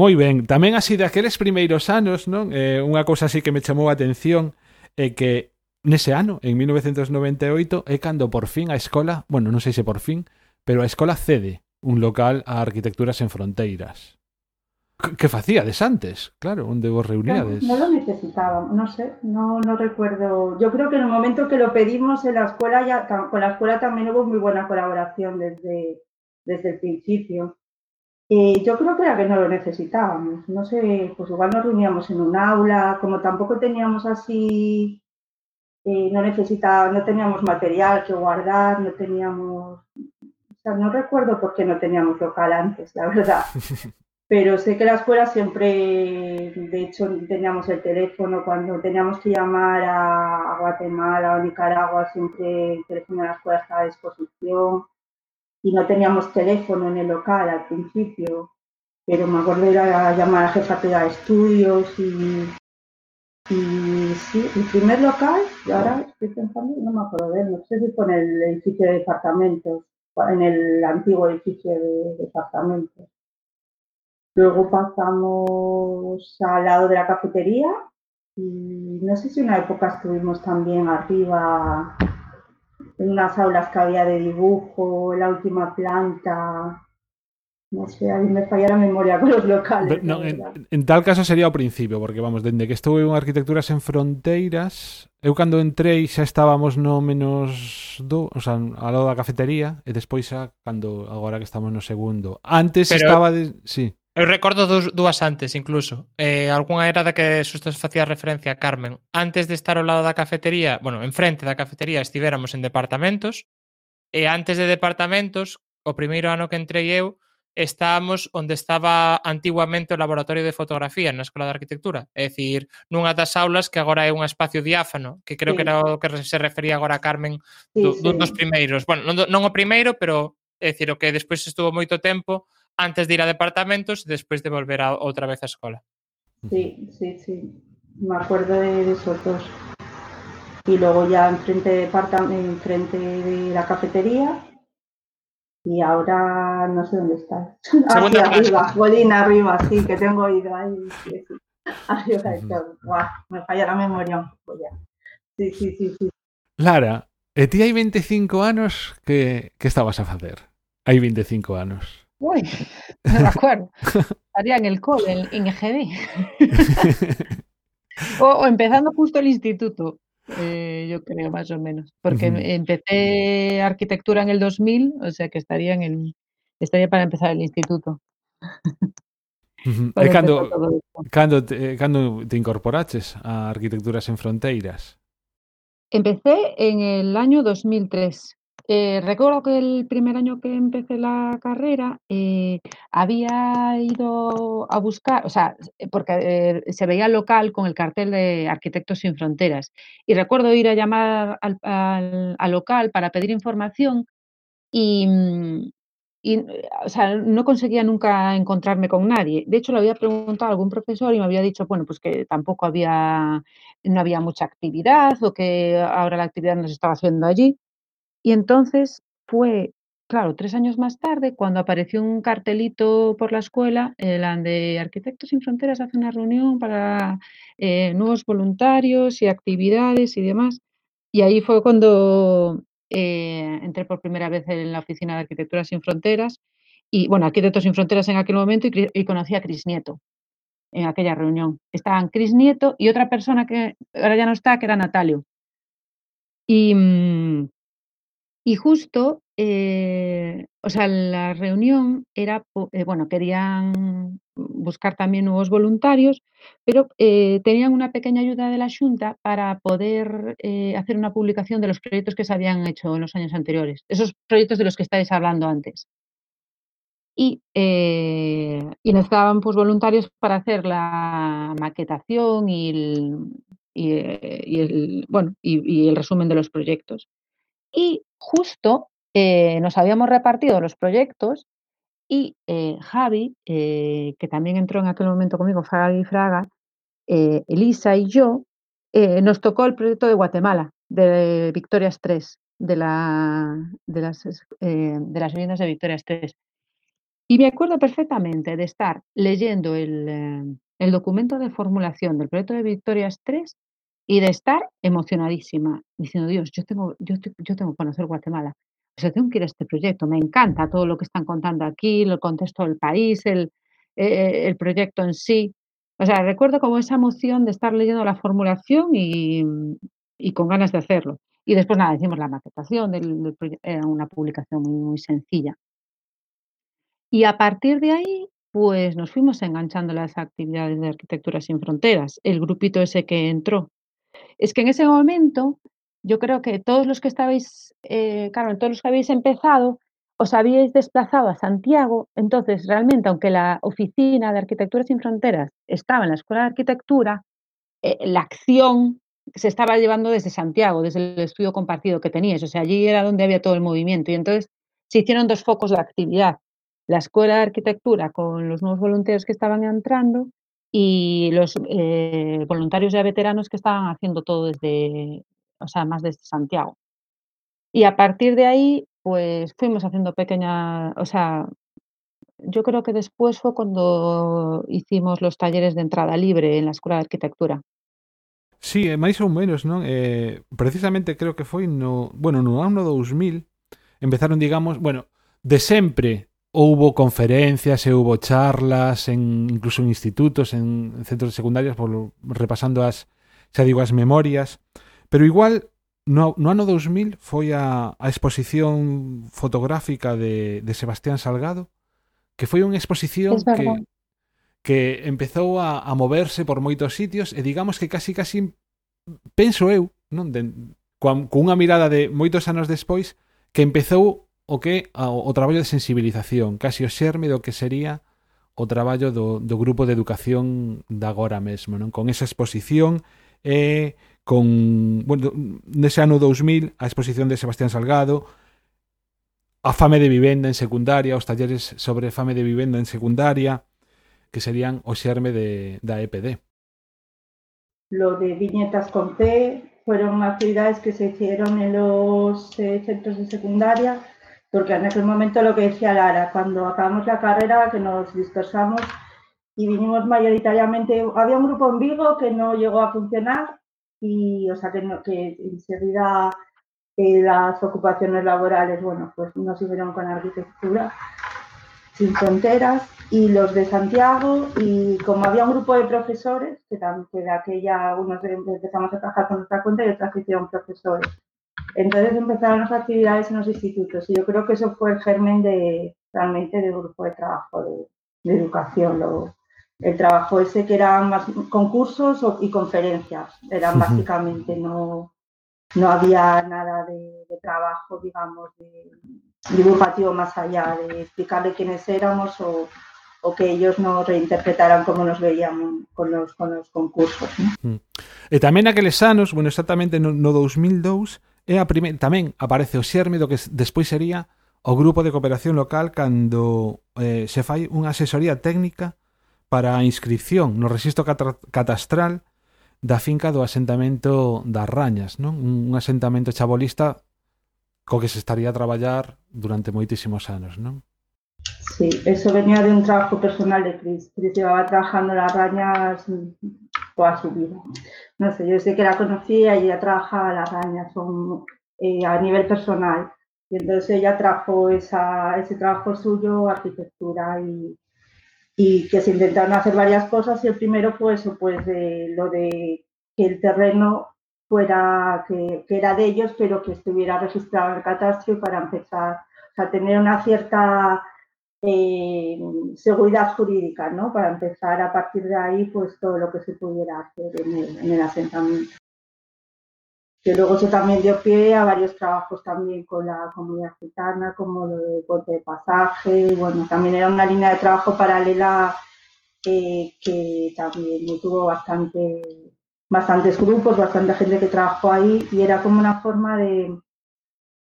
Moi ben, tamén así daqueles primeiros anos, non? Eh, unha cousa así que me chamou a atención é que nese ano, en 1998, é cando por fin a escola, bueno, non sei se por fin, pero a escola cede un local a Arquitecturas en Fronteiras. Que facíades antes, claro, onde vos reuníades. No, no lo necesitábamos, no sé, no, no recuerdo. Yo creo que en el momento que lo pedimos en la escuela, ya con la escuela también hubo muy buena colaboración desde, desde el principio. Eh, yo creo que era que no lo necesitábamos. No sé, pues igual nos reuníamos en un aula, como tampoco teníamos así, eh, no necesitábamos, no teníamos material que guardar, no teníamos, o sea, no recuerdo por qué no teníamos local antes, la verdad. pero sé que la escuela siempre, de hecho, teníamos el teléfono cuando teníamos que llamar a, Guatemala o Nicaragua, siempre el teléfono de la escuela estaba a disposición y no teníamos teléfono en el local al principio, pero me acuerdo de ir a llamar a jefatura de estudios y, y sí, el primer local, y ahora estoy pensando, no me acuerdo de él, no sé si fue en el edificio de departamentos, en el antiguo edificio de departamentos. Luego pasamos al lado de la cafetería y no sé si una época estuvimos también arriba unas aulas que había de dibujo, la última planta. No sé, a mí me falla la memoria con los locales. No, en, en, tal caso sería ao principio, porque vamos, dende que estuve en Arquitecturas en Fronteiras, eu cando entrei xa estábamos no menos do, o sea, ao lado da cafetería, e despois xa, cando agora que estamos no segundo. Antes Pero... estaba... De, sí. Eu recordo dos, dúas antes, incluso. Eh, algunha era da que Sustos facía referencia a Carmen. Antes de estar ao lado da cafetería, bueno, enfrente da cafetería, estivéramos en departamentos. E antes de departamentos, o primeiro ano que entrei eu, estábamos onde estaba antiguamente o laboratorio de fotografía na Escola de Arquitectura, é dicir, nunha das aulas que agora é un espacio diáfano, que creo sí. que era o que se refería agora a Carmen do, sí, sí. dun dos primeiros. Bueno, non, non o primeiro, pero é dicir, o que despois estuvo moito tempo antes de ir a departamentos e despois de volver a, outra vez á escola. Sí, sí, sí. Me acuerdo de esos dos. Y luego ya enfrente de, enfrente de la cafetería y ahora no sé dónde está. Hacia arriba, Bolina arriba, sí, que tengo ido ahí. Sí, sí. Arriba de todo. Guau, me falla la memoria un poco ya. Sí, sí, sí, sí. Lara, ti hai 25 anos que, que estabas a facer? Hai 25 anos. Uy, no me acuerdo. Estaría en el cole, en, EGB. o, o, empezando justo el instituto, eh, yo creo, más o menos. Porque uh -huh. empecé arquitectura en el 2000, o sea que estaría, en el, estaría para empezar el instituto. Uh -huh. E cando, cando, te, cando te incorporaches a Arquitecturas en Fronteiras? Empecé en el año 2003. Eh, recuerdo que el primer año que empecé la carrera eh, había ido a buscar, o sea, porque eh, se veía local con el cartel de Arquitectos sin Fronteras. Y recuerdo ir a llamar al, al, al local para pedir información y, y, o sea, no conseguía nunca encontrarme con nadie. De hecho, le había preguntado a algún profesor y me había dicho, bueno, pues que tampoco había, no había mucha actividad o que ahora la actividad no se estaba haciendo allí. Y entonces fue, claro, tres años más tarde, cuando apareció un cartelito por la escuela, el de Arquitectos sin Fronteras hace una reunión para eh, nuevos voluntarios y actividades y demás. Y ahí fue cuando eh, entré por primera vez en la oficina de Arquitectura sin Fronteras. Y bueno, Arquitectos sin Fronteras en aquel momento y, y conocí a Cris Nieto en aquella reunión. Estaban Cris Nieto y otra persona que ahora ya no está, que era Natalio. Y, mm, y justo, eh, o sea, la reunión era, eh, bueno, querían buscar también nuevos voluntarios, pero eh, tenían una pequeña ayuda de la Junta para poder hacer una publicación de los proyectos que se habían hecho en los años anteriores, esos proyectos de los que estáis hablando antes. Y, necesitaban pues, voluntarios para hacer la maquetación y el, bueno, y el resumen de los proyectos. Y justo eh, nos habíamos repartido los proyectos y eh, Javi, eh, que también entró en aquel momento conmigo, Javi Fraga, Elisa y yo, nos tocó el proyecto de Guatemala, de Victorias 3, de, la, de, las, viviendas de Victorias 3. Y me acuerdo perfectamente de estar leyendo el, el documento de formulación del proyecto de Victorias 3 y de estar emocionadísima, diciendo, Dios, yo tengo, yo, tengo que conocer Guatemala, o sea, tengo que ir a este proyecto, me encanta todo lo que están contando aquí, el contexto del país, el, eh, el proyecto en sí. O sea, recuerdo como esa emoción de estar leyendo la formulación y, y con ganas de hacerlo. Y después, nada, hicimos la maquetación era una publicación muy, muy sencilla. Y a partir de ahí, pues nos fuimos enganchando las actividades de Arquitectura sin Fronteras, el grupito ese que entró. Es que en ese momento, yo creo que todos los que estabais, eh, claro, todos los que habéis empezado, os habíais desplazado a Santiago, entonces realmente, aunque la oficina de Arquitectura sin Fronteras estaba en la Escuela de Arquitectura, eh, la acción se estaba llevando desde Santiago, desde el estudio compartido que teníais, o sea, allí era donde había todo el movimiento y entonces se hicieron dos focos de actividad, la Escuela de Arquitectura con los nuevos voluntarios que estaban entrando y los eh, voluntarios ya veteranos que estaban haciendo todo desde, o sea, más desde Santiago. Y a partir de ahí, pues fuimos haciendo pequeña, o sea, yo creo que después fue cuando hicimos los talleres de entrada libre en la Escuela de Arquitectura. Sí, máis ou menos, non? Eh, precisamente creo que foi no, bueno, no ano 2000 empezaron, digamos, bueno, de sempre houbo conferencias e houbo charlas en incluso en institutos, en centros secundarios por, repasando as, xa digo, as memorias, pero igual no, no ano 2000 foi a, a exposición fotográfica de, de Sebastián Salgado, que foi unha exposición que, que empezou a, a moverse por moitos sitios e digamos que casi casi penso eu, non, de, con cunha mirada de moitos anos despois, que empezou o que o, o traballo de sensibilización, casi o xerme do que sería o traballo do, do grupo de educación de agora mesmo, non? Con esa exposición e con, bueno, nese ano 2000, a exposición de Sebastián Salgado, a fame de vivenda en secundaria, os talleres sobre fame de vivenda en secundaria, que serían o xerme de, da EPD. Lo de viñetas con té fueron actividades que se hicieron en los eh, centros de secundaria porque en aquel momento lo que decía Lara, cuando acabamos la carrera, que nos dispersamos y vinimos mayoritariamente, había un grupo en Vigo que no llegó a funcionar y, o sea, que, no, que enseguida eh, las ocupaciones laborales, bueno, pues no siguieron con arquitectura sin fronteras y los de Santiago y como había un grupo de profesores, que, que de aquella unos empezamos a trabajar con nuestra cuenta y otras que hicieron profesores. Entonces empezaron las actividades en los institutos y yo creo que eso fue el germen de realmente del grupo de trabajo de, educación, lo, el trabajo ese que eran más concursos y conferencias, eran básicamente, no, no había nada de, de trabajo, digamos, de, divulgativo más allá de explicarle quiénes éramos o, o que ellos nos reinterpretaran como nos veían con los, con los concursos. ¿no? Mm. E tamén naqueles anos, bueno, exactamente no, no 2002, É a primeira, tamén aparece o xerme do que despois sería o grupo de cooperación local cando eh, se fai unha asesoría técnica para a inscripción no registro catastral da finca do asentamento das Rañas, non? Un asentamento chabolista co que se estaría a traballar durante moitísimos anos, non? Sí, eso venía de un trabajo personal de Cris. Cris llevaba trabajando las rañas toda su vida. No sé, yo sé que la conocía y ella trabajaba las rañas son, eh, a nivel personal. Y entonces ella trajo esa, ese trabajo suyo, arquitectura y, y que se intentaron hacer varias cosas y el primero fue eso, pues de, lo de que el terreno fuera, que, que, era de ellos, pero que estuviera registrado en el catastro para empezar o sea, tener una cierta eh, seguridad jurídica, ¿no? Para empezar a partir de ahí, pues todo lo que se pudiera hacer en el, en el asentamiento. Que luego eso también dio pie a varios trabajos también con la comunidad gitana, como lo de Ponte de Pasaje, bueno, también era una línea de trabajo paralela eh, que también tuvo bastante bastantes grupos, bastante gente que trabajó ahí y era como una forma de,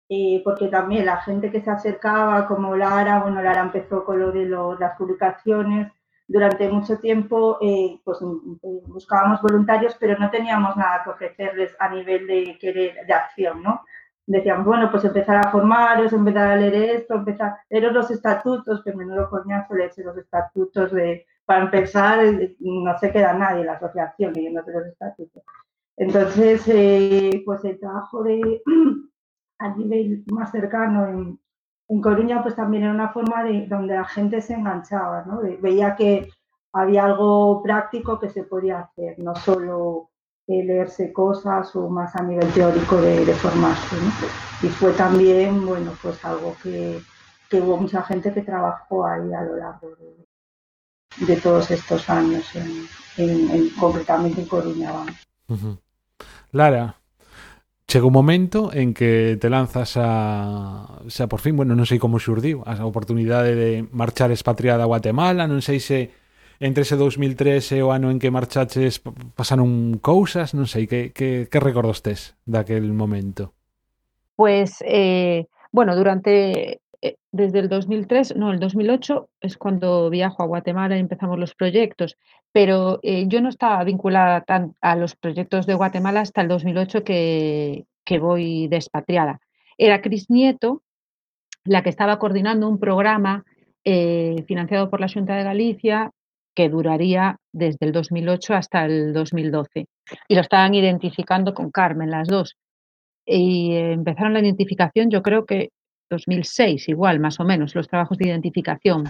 eh, porque también la gente que se acercaba, como Lara, bueno, Lara empezó con lo de las publicaciones, durante mucho tiempo eh, pues buscábamos voluntarios, pero no teníamos nada que ofrecerles a nivel de querer, de acción, ¿no? decíamos, bueno, pues empezar a formaros, empezar a leer esto, empezar a leer los estatutos, que menudo coñazo leerse los estatutos de, para empezar, eh, no se queda nadie en la asociación leyéndose los estatutos. Entonces, eh, pues el trabajo de a nivel más cercano en, en Coruña, pues también era una forma de donde la gente se enganchaba, ¿no? veía que había algo práctico que se podía hacer, no solo leerse cosas o más a nivel teórico de, formarse. Y fue también, bueno, pues algo que, hubo mucha gente que trabajó ahí a lo largo de, todos estos años, en, concretamente en Coruña. Lara, chega un momento en que te lanzas a xa por fin, bueno, non sei como xurdiu a oportunidade de marchar expatriada a Guatemala, non sei se entre ese 2003 e o ano en que marchaches pasaron cousas, non sei, que, que, que recordos tes daquel momento? Pois, pues, eh, bueno, durante eh, desde el 2003, no, el 2008 es cuando viajo a Guatemala y empezamos los proyectos, pero eh, yo no estaba vinculada tan a los proyectos de Guatemala hasta el 2008 que, que voy despatriada. Era Cris Nieto la que estaba coordinando un programa eh, financiado por la Junta de Galicia que duraría desde el 2008 hasta el 2012. Y lo estaban identificando con Carmen, las dos. Y empezaron la identificación, yo creo que 2006, igual, más o menos, los trabajos de identificación.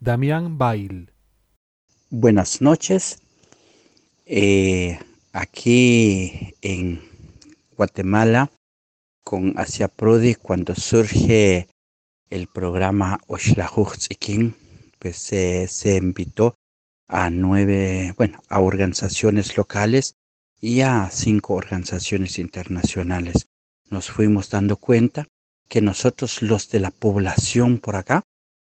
Damián Bail. Buenas noches. Eh, aquí en Guatemala, con Asia Prodi, cuando surge el programa King pues se invitó a nueve, bueno, a organizaciones locales y a cinco organizaciones internacionales. Nos fuimos dando cuenta que nosotros los de la población por acá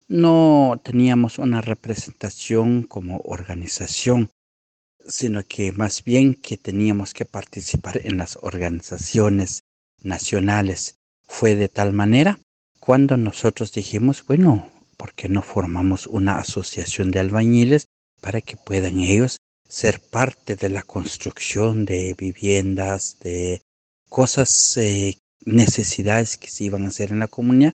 no teníamos una representación como organización, sino que más bien que teníamos que participar en las organizaciones nacionales. Fue de tal manera cuando nosotros dijimos, bueno, ¿por qué no formamos una asociación de albañiles para que puedan ellos ser parte de la construcción de viviendas, de cosas, eh, necesidades que se iban a hacer en la comunidad?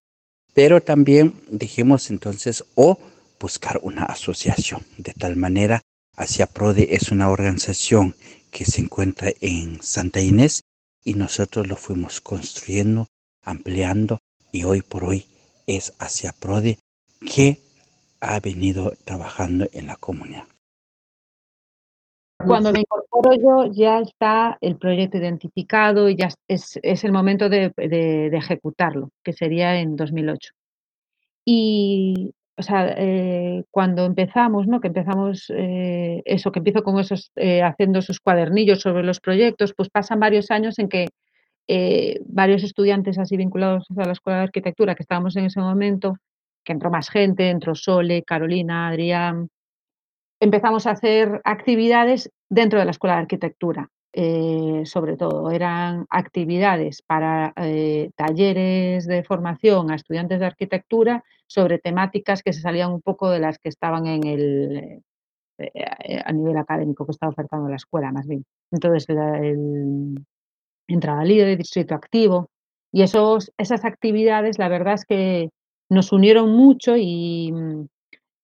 Pero también dijimos entonces, o buscar una asociación. De tal manera, Hacia Prode es una organización que se encuentra en Santa Inés y nosotros lo fuimos construyendo, ampliando y hoy por hoy es Hacia Prode que ha venido trabajando en la comunidad. Cuando me incorporo yo ya está el proyecto identificado y ya es, es el momento de, de, ejecutarlo, que sería en 2008. Y, o sea, eh, cuando empezamos, ¿no? Que empezamos eh, eso, que empiezo con esos, eh, haciendo esos cuadernillos sobre los proyectos, pues pasan varios años en que varios estudiantes así vinculados a la Escuela de Arquitectura que estábamos en ese momento, que entró más gente, entró Sole, Carolina, Adrián. Empezamos a hacer actividades dentro de la Escuela de Arquitectura, eh, sobre todo. Eran actividades para eh, talleres de formación a estudiantes de arquitectura sobre temáticas que se salían un poco de las que estaban en el, eh, a nivel académico que estaba ofertando la escuela, más bien. Entonces, el, entrada libre, distrito activo. Y esos, esas actividades, la verdad es que nos unieron mucho y mm,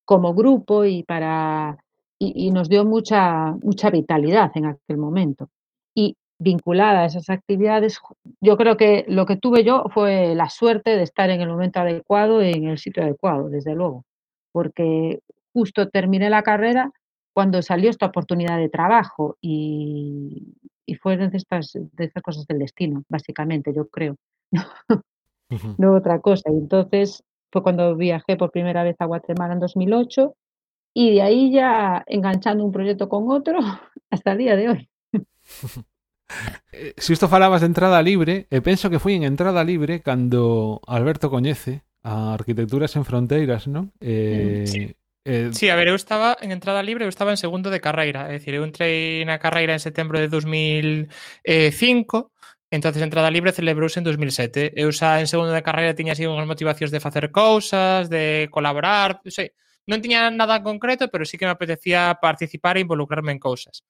como grupo y para y, nos dio mucha mucha vitalidad en aquel momento. Y vinculada a esas actividades, yo creo que lo que tuve yo fue la suerte de estar en el momento adecuado y en el sitio adecuado, desde luego, porque justo terminé la carrera cuando salió esta oportunidad de trabajo y, y fueron de estas, de estas cosas del destino, básicamente, yo creo. no otra cosa. Y entonces fue cuando viajé por primera vez a Guatemala en 2008 y de ahí ya enganchando un proyecto con otro hasta el día de hoy. Eh, si esto falabas de entrada libre, eh, e penso que foi en entrada libre cando Alberto coñece a Arquitecturas en Fronteiras, non? Eh, sí. Eh... Sí, a ver, eu estaba en entrada libre, eu estaba en segundo de carreira, é dicir, eu entrei na carreira en setembro de 2005, entonces entrada libre celebrouse en 2007. Eu xa en segundo de carreira tiña así unhas motivacións de facer cousas, de colaborar, sei, non tiña nada en concreto, pero sí que me apetecía participar e involucrarme en cousas.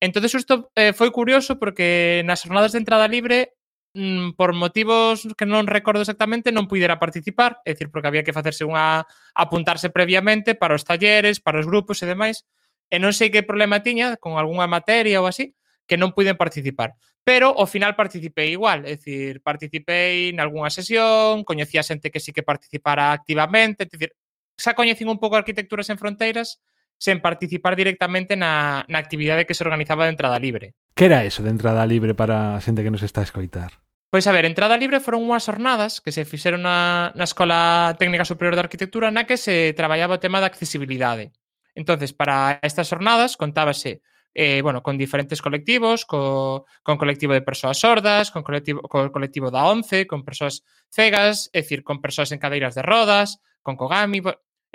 Entón, isto eh, foi curioso porque nas jornadas de entrada libre mm, por motivos que non recordo exactamente, non puidera participar, é dicir, porque había que facerse unha apuntarse previamente para os talleres, para os grupos e demais, e non sei que problema tiña con algunha materia ou así, que non puiden participar. Pero ao final participei igual, é dicir, participei en algunha sesión, coñecía xente que sí que participara activamente, é dicir, xa coñecín un pouco Arquitecturas en Fronteiras sen participar directamente na, na actividade que se organizaba de entrada libre. Que era eso de entrada libre para a xente que nos está a escoitar? Pois a ver, entrada libre foron unhas jornadas que se fixeron na, na Escola Técnica Superior de Arquitectura na que se traballaba o tema da accesibilidade. entonces para estas jornadas contábase eh, bueno, con diferentes colectivos, co, con colectivo de persoas sordas, con colectivo, co colectivo da ONCE, con persoas cegas, é dicir, con persoas en cadeiras de rodas, con Kogami,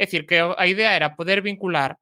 É dicir, que a idea era poder vincular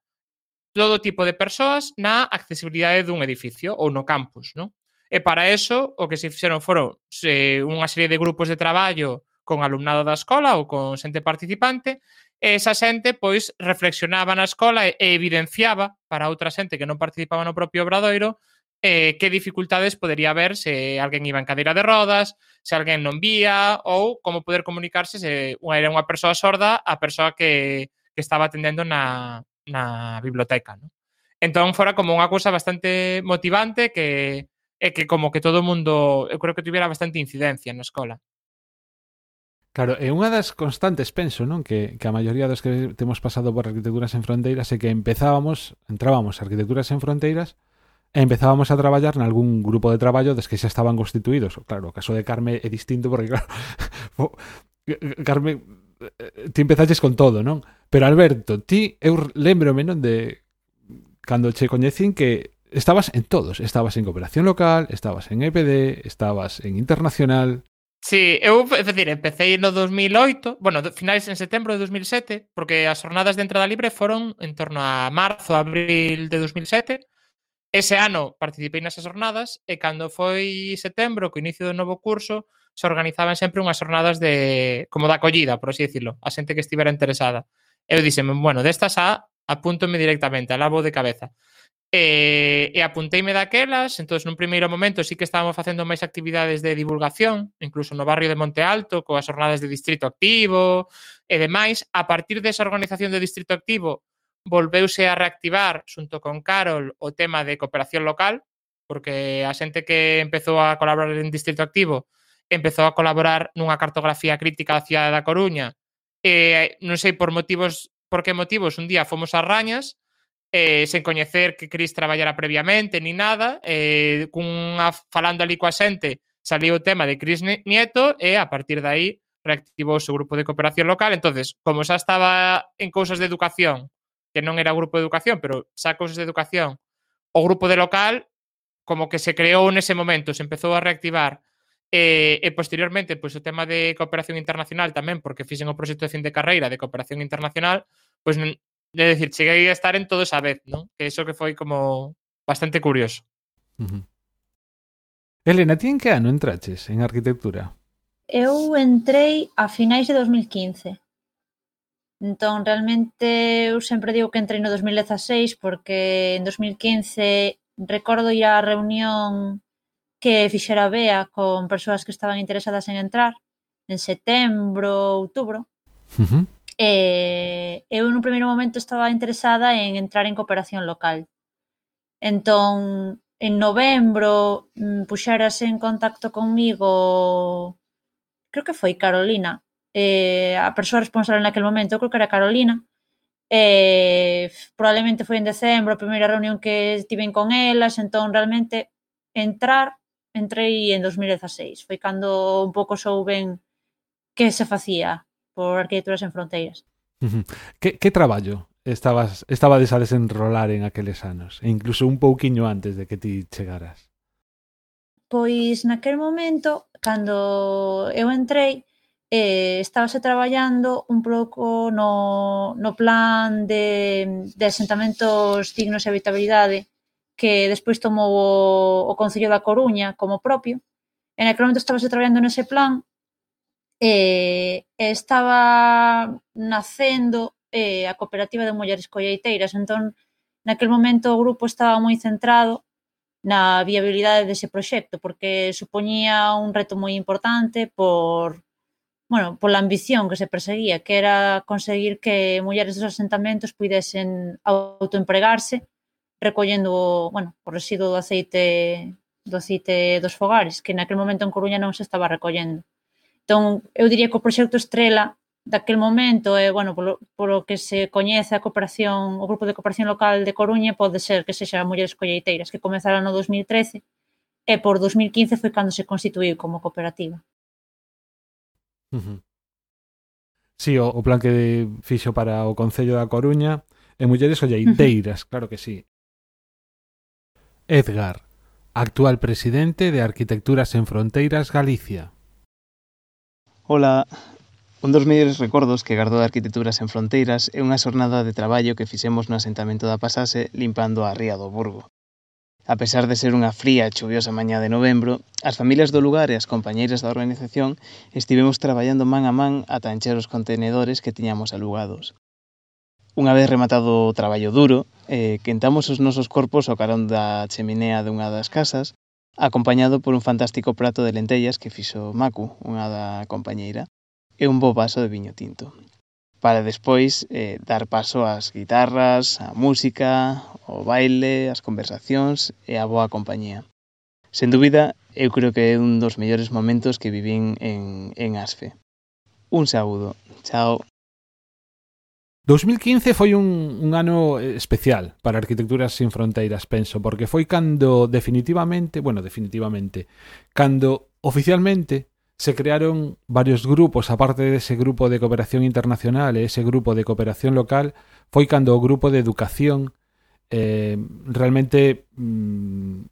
todo tipo de persoas na accesibilidade dun edificio ou no campus, non? E para eso, o que se fixeron foron se, unha serie de grupos de traballo con alumnado da escola ou con xente participante, e esa xente pois reflexionaba na escola e evidenciaba para outra xente que non participaba no propio obradoiro eh, que dificultades podería haber se alguén iba en cadeira de rodas, se alguén non vía ou como poder comunicarse se era unha persoa sorda a persoa que, que estaba atendendo na, na biblioteca. ¿no? Entón, fora como unha cousa bastante motivante que e que como que todo o mundo, eu creo que tuviera bastante incidencia na escola. Claro, eh, é unha das constantes, penso, non? Que, que a maioría dos que temos pasado por Arquitecturas en Fronteiras é que empezábamos, entrábamos a Arquitecturas en Fronteiras e empezábamos a traballar nalgún grupo de traballo des que xa estaban constituídos. Claro, o caso de Carme é distinto porque, claro, eh, eh, Carme, eh, ti empezaches con todo, non? Pero Alberto, ti, eu lembrome, non, de cando che coñecín que estabas en todos. Estabas en cooperación local, estabas en EPD, estabas en internacional. Sí, eu, é dicir, empecé no 2008, bueno, finais en setembro de 2007, porque as jornadas de entrada libre foron en torno a marzo, abril de 2007, Ese ano participei nesas xornadas e cando foi setembro, co inicio do novo curso, se organizaban sempre unhas xornadas de como da acollida, por así decirlo, a xente que estivera interesada. Eu dixeme, bueno, destas a apúntome directamente, a alabo de cabeza. E, e apunteime daquelas, entón nun primeiro momento sí que estábamos facendo máis actividades de divulgación, incluso no barrio de Monte Alto, coas jornadas de distrito activo e demais. A partir desa organización de distrito activo, volveuse a reactivar xunto con Carol o tema de cooperación local, porque a xente que empezou a colaborar en Distrito Activo empezou a colaborar nunha cartografía crítica da cidade da Coruña. Eh, non sei por motivos por que motivos un día fomos a Rañas eh, sen coñecer que Cris traballara previamente ni nada, eh, cunha, falando ali coa xente saliu o tema de Cris Nieto e a partir de aí reactivou o seu grupo de cooperación local. entonces como xa estaba en cousas de educación que non era grupo de educación, pero xa cousas de educación, o grupo de local como que se creou nese momento, se empezou a reactivar e, e posteriormente pois o tema de cooperación internacional tamén, porque fixen o proxecto de fin de carreira de cooperación internacional, pois de decir, cheguei a estar en todo esa vez, non? Que iso que foi como bastante curioso. Uh -huh. Elena, ti en que ano entraches en arquitectura? Eu entrei a finais de 2015. Entón, realmente, eu sempre digo que entrei no 2016 porque en 2015 recordo ir á reunión que fixera Bea con persoas que estaban interesadas en entrar en setembro, outubro. Uh -huh. E eu no primeiro momento estaba interesada en entrar en cooperación local. Entón, en novembro mm, puxerase en contacto comigo creo que foi Carolina, eh, a persoa responsable naquel momento, creo que era Carolina, eh, probablemente foi en decembro a primeira reunión que tiven con elas, entón realmente entrar, entrei en 2016, foi cando un pouco souben que se facía por Arquitecturas en Fronteiras. Que, que traballo estabas, estabades a desenrolar en aqueles anos? E incluso un pouquiño antes de que ti chegaras. Pois naquel momento, cando eu entrei, eh, estábase traballando un pouco no, no plan de, de asentamentos dignos e habitabilidade que despois tomou o, o Concello da Coruña como propio. En aquel momento estábase traballando nese plan eh, e eh, estaba nacendo eh, a cooperativa de mulleres colleiteiras. Entón, naquel momento o grupo estaba moi centrado na viabilidade dese proxecto, porque supoñía un reto moi importante por bueno, pola ambición que se perseguía, que era conseguir que mulleres dos asentamentos pudesen autoempregarse recollendo, bueno, o residuo do aceite do aceite dos fogares, que naquel momento en Coruña non se estaba recollendo. Entón, eu diría que o proxecto estrela daquel momento, e, bueno, polo, polo que se coñece a cooperación, o grupo de cooperación local de Coruña pode ser que sexa mulleres colleiteiras, que comezara no 2013 e por 2015 foi cando se constituíu como cooperativa. Uh -huh. Sí, o, o plan que fixo para o Concello da Coruña e mulleres olleiteiras, uh -huh. claro que sí. Edgar, actual presidente de Arquitecturas en Fronteiras Galicia. Ola, un dos mellores recordos que gardo de Arquitecturas en Fronteiras é unha xornada de traballo que fixemos no asentamento da Pasase limpando a Ría do Burgo. A pesar de ser unha fría e chuviosa mañá de novembro, as familias do lugar e as compañeiras da organización estivemos traballando man a man ata encher os contenedores que tiñamos alugados. Unha vez rematado o traballo duro, eh, quentamos os nosos corpos ao carón da cheminea dunha das casas, acompañado por un fantástico prato de lentellas que fixo Maku, unha da compañeira, e un bo vaso de viño tinto para despois eh, dar paso ás guitarras, á música, ao baile, ás conversacións e á boa compañía. Sen dúbida, eu creo que é un dos mellores momentos que vivín en, en Asfe. Un saúdo. Chao. 2015 foi un, un ano eh, especial para Arquitecturas sin Fronteiras, penso, porque foi cando definitivamente, bueno, definitivamente, cando oficialmente se crearon varios grupos, aparte de ese grupo de cooperación internacional, ese grupo de cooperación local, foi cando o grupo de educación eh, realmente mm,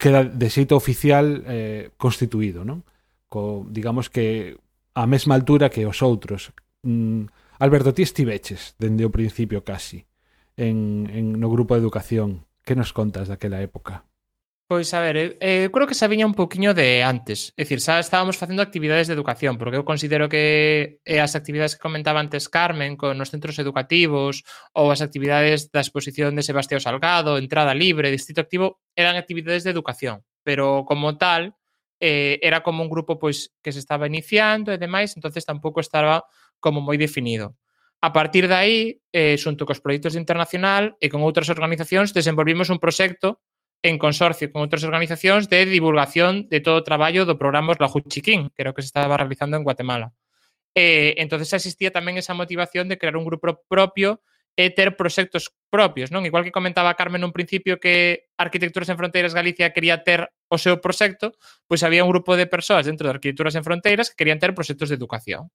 queda de xeito oficial eh, constituído, non? Co, digamos que a mesma altura que os outros. Mm, Alberto, ti estiveches dende o principio casi en, en no grupo de educación. Que nos contas daquela época? Pois a ver, eu, eu creo que xa viña un poquinho de antes. É dicir, xa estábamos facendo actividades de educación, porque eu considero que eh, as actividades que comentaba antes Carmen con os centros educativos ou as actividades da exposición de Sebastián Salgado, entrada libre, distrito activo, eran actividades de educación, pero como tal eh, era como un grupo pois que se estaba iniciando e demais, entonces tampouco estaba como moi definido. A partir de aí, eh, xunto cos proxectos de internacional e con outras organizacións, desenvolvimos un proxecto en consorcio con outras organizacións de divulgación de todo o traballo do programa Lajuchiquín, que era o que se estaba realizando en Guatemala. Eh, entonces existía tamén esa motivación de crear un grupo propio eh, e ter proxectos propios, non? Igual que comentaba Carmen un principio que Arquitecturas en Fronteiras Galicia quería ter o seu proxecto, pois había un grupo de persoas dentro de Arquitecturas en Fronteiras que querían ter proxectos de educación.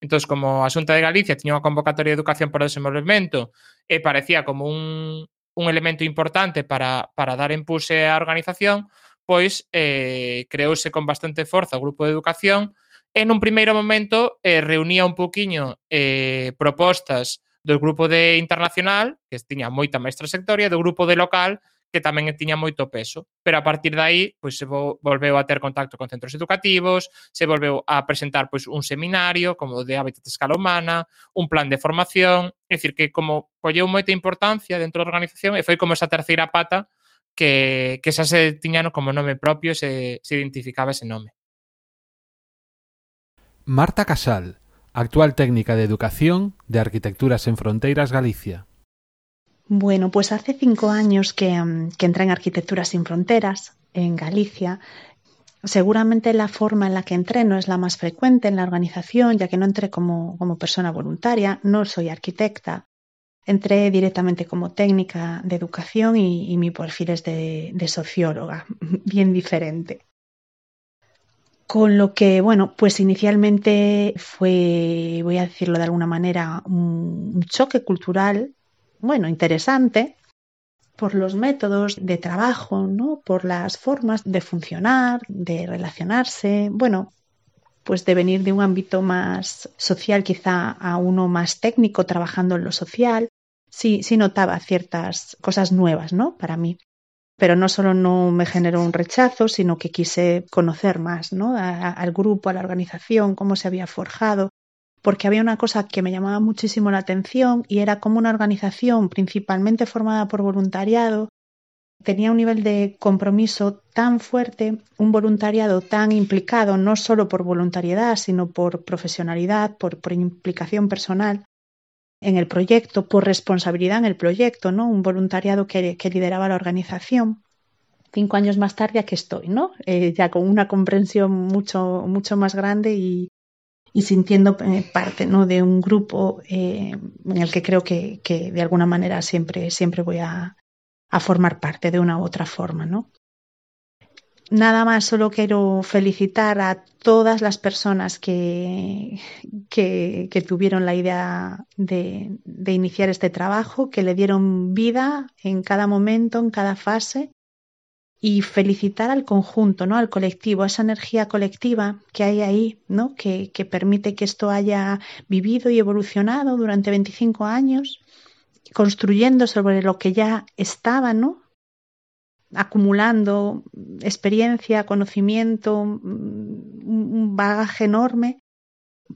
Entón, como a Xunta de Galicia tiña unha convocatoria de educación para o desenvolvemento e eh, parecía como un, un elemento importante para, para dar impulse á organización, pois eh, creouse con bastante forza o grupo de educación e nun primeiro momento eh, reunía un poquinho eh, propostas do grupo de internacional, que tiña moita máis trayectoria, do grupo de local, que tamén tiña moito peso. Pero a partir de aí, pois se volveu a ter contacto con centros educativos, se volveu a presentar pois un seminario como de hábitat de escala humana, un plan de formación, é dicir que como colleu moita importancia dentro da organización e foi como esa terceira pata que, que xa se tiñano como nome propio se, se identificaba ese nome. Marta Casal, actual técnica de Educación de Arquitecturas en Fronteiras Galicia. Bueno, pues hace cinco años que, mm, entré en Arquitecturas sin Fronteras, en Galicia. Seguramente la forma en la que entré no es la más frecuente en la organización, ya que no entré como, como persona voluntaria, no soy arquitecta. Entré directamente como técnica de educación y, mi perfil es de, socióloga, bien diferente. Con lo que, bueno, pues inicialmente fue, voy a decirlo de alguna manera, un choque cultural bueno, interesante por los métodos de trabajo, ¿no? por las formas de funcionar, de relacionarse, bueno, pues de venir de un ámbito más social quizá a uno más técnico trabajando en lo social, sí, sí notaba ciertas cosas nuevas, ¿no? Para mí. Pero no solo no me generó un rechazo, sino que quise conocer más, ¿no? al grupo, a la organización, cómo se había forjado, porque había una cosa que me llamaba muchísimo la atención y era como una organización principalmente formada por voluntariado tenía un nivel de compromiso tan fuerte, un voluntariado tan implicado, no solo por voluntariedad, sino por profesionalidad, por, implicación personal en el proyecto, por responsabilidad en el proyecto, ¿no? Un voluntariado que, que lideraba la organización. Cinco años más tarde aquí estoy, ¿no? Eh, ya con una comprensión mucho, mucho más grande y, y sintiendo eh, parte ¿no? de un grupo eh, en el que creo que, que, de alguna manera siempre, siempre voy a, a formar parte de una u otra forma, ¿no? Nada más, solo quiero felicitar a todas las personas que, que, que tuvieron la idea de, de, iniciar este trabajo, que le dieron vida en cada momento, en cada fase, y felicitar al conjunto, ¿no? al colectivo, esa energía colectiva que hay ahí, ¿no? que, permite que esto haya vivido y evolucionado durante 25 años construyendo sobre lo que ya estaba, ¿no? acumulando experiencia, conocimiento, un bagaje enorme.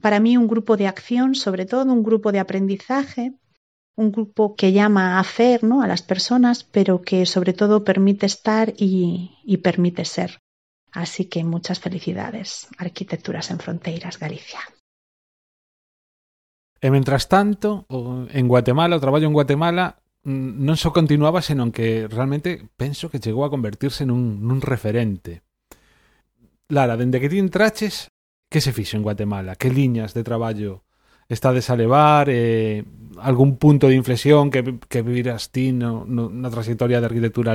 Para mí un grupo de acción, sobre todo un grupo de aprendizaje, un grupo que llama a hacer ¿no? a las personas, pero que sobre todo permite estar y, permite ser. Así que muchas felicidades. Arquitecturas en Fronteiras, Galicia. E mentras tanto, en Guatemala, o traballo en Guatemala non só continuaba, senón que realmente penso que chegou a convertirse nun, nun referente. Lara, dende que ti entraches, que se fixo en Guatemala? Que liñas de traballo estades a levar? Eh, algún punto de inflexión que, que viras ti no, no, na trayectoria de arquitectura?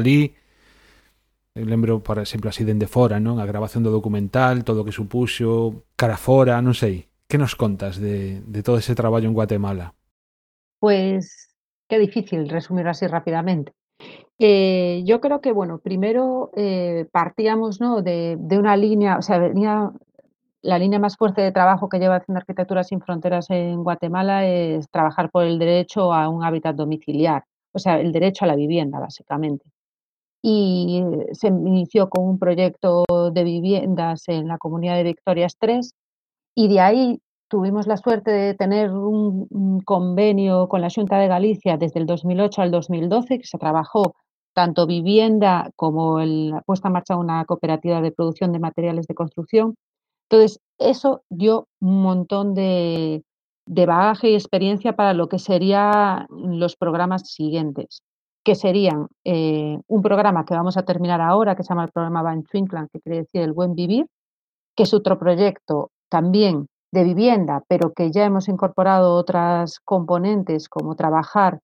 Eu lembro, por exemplo, así dende fora, non? A grabación do documental, todo o que supuxo, cara fora, non sei. ¿Qué nos contas de, de todo ese trabajo en Guatemala? Pues qué difícil resumirlo así rápidamente. Eh, yo creo que, bueno, primero eh, partíamos ¿no? de, de, una línea, o sea, venía la línea más fuerte de trabajo que lleva haciendo Arquitectura sin Fronteras en Guatemala es trabajar por el derecho a un hábitat domiciliar, o sea, el derecho a la vivienda, básicamente. Y se inició con un proyecto de viviendas en la comunidad de Victorias 3 y de ahí tuvimos la suerte de tener un, convenio con la Junta de Galicia desde el 2008 al 2012, que se trabajó tanto vivienda como la puesta en marcha de una cooperativa de producción de materiales de construcción. Entonces, eso dio un montón de, de bagaje y experiencia para lo que serían los programas siguientes, que serían eh, un programa que vamos a terminar ahora, que se llama el programa Van Twinkland, que quiere decir el buen vivir, que es otro proyecto también de vivienda, pero que ya hemos incorporado otras componentes como trabajar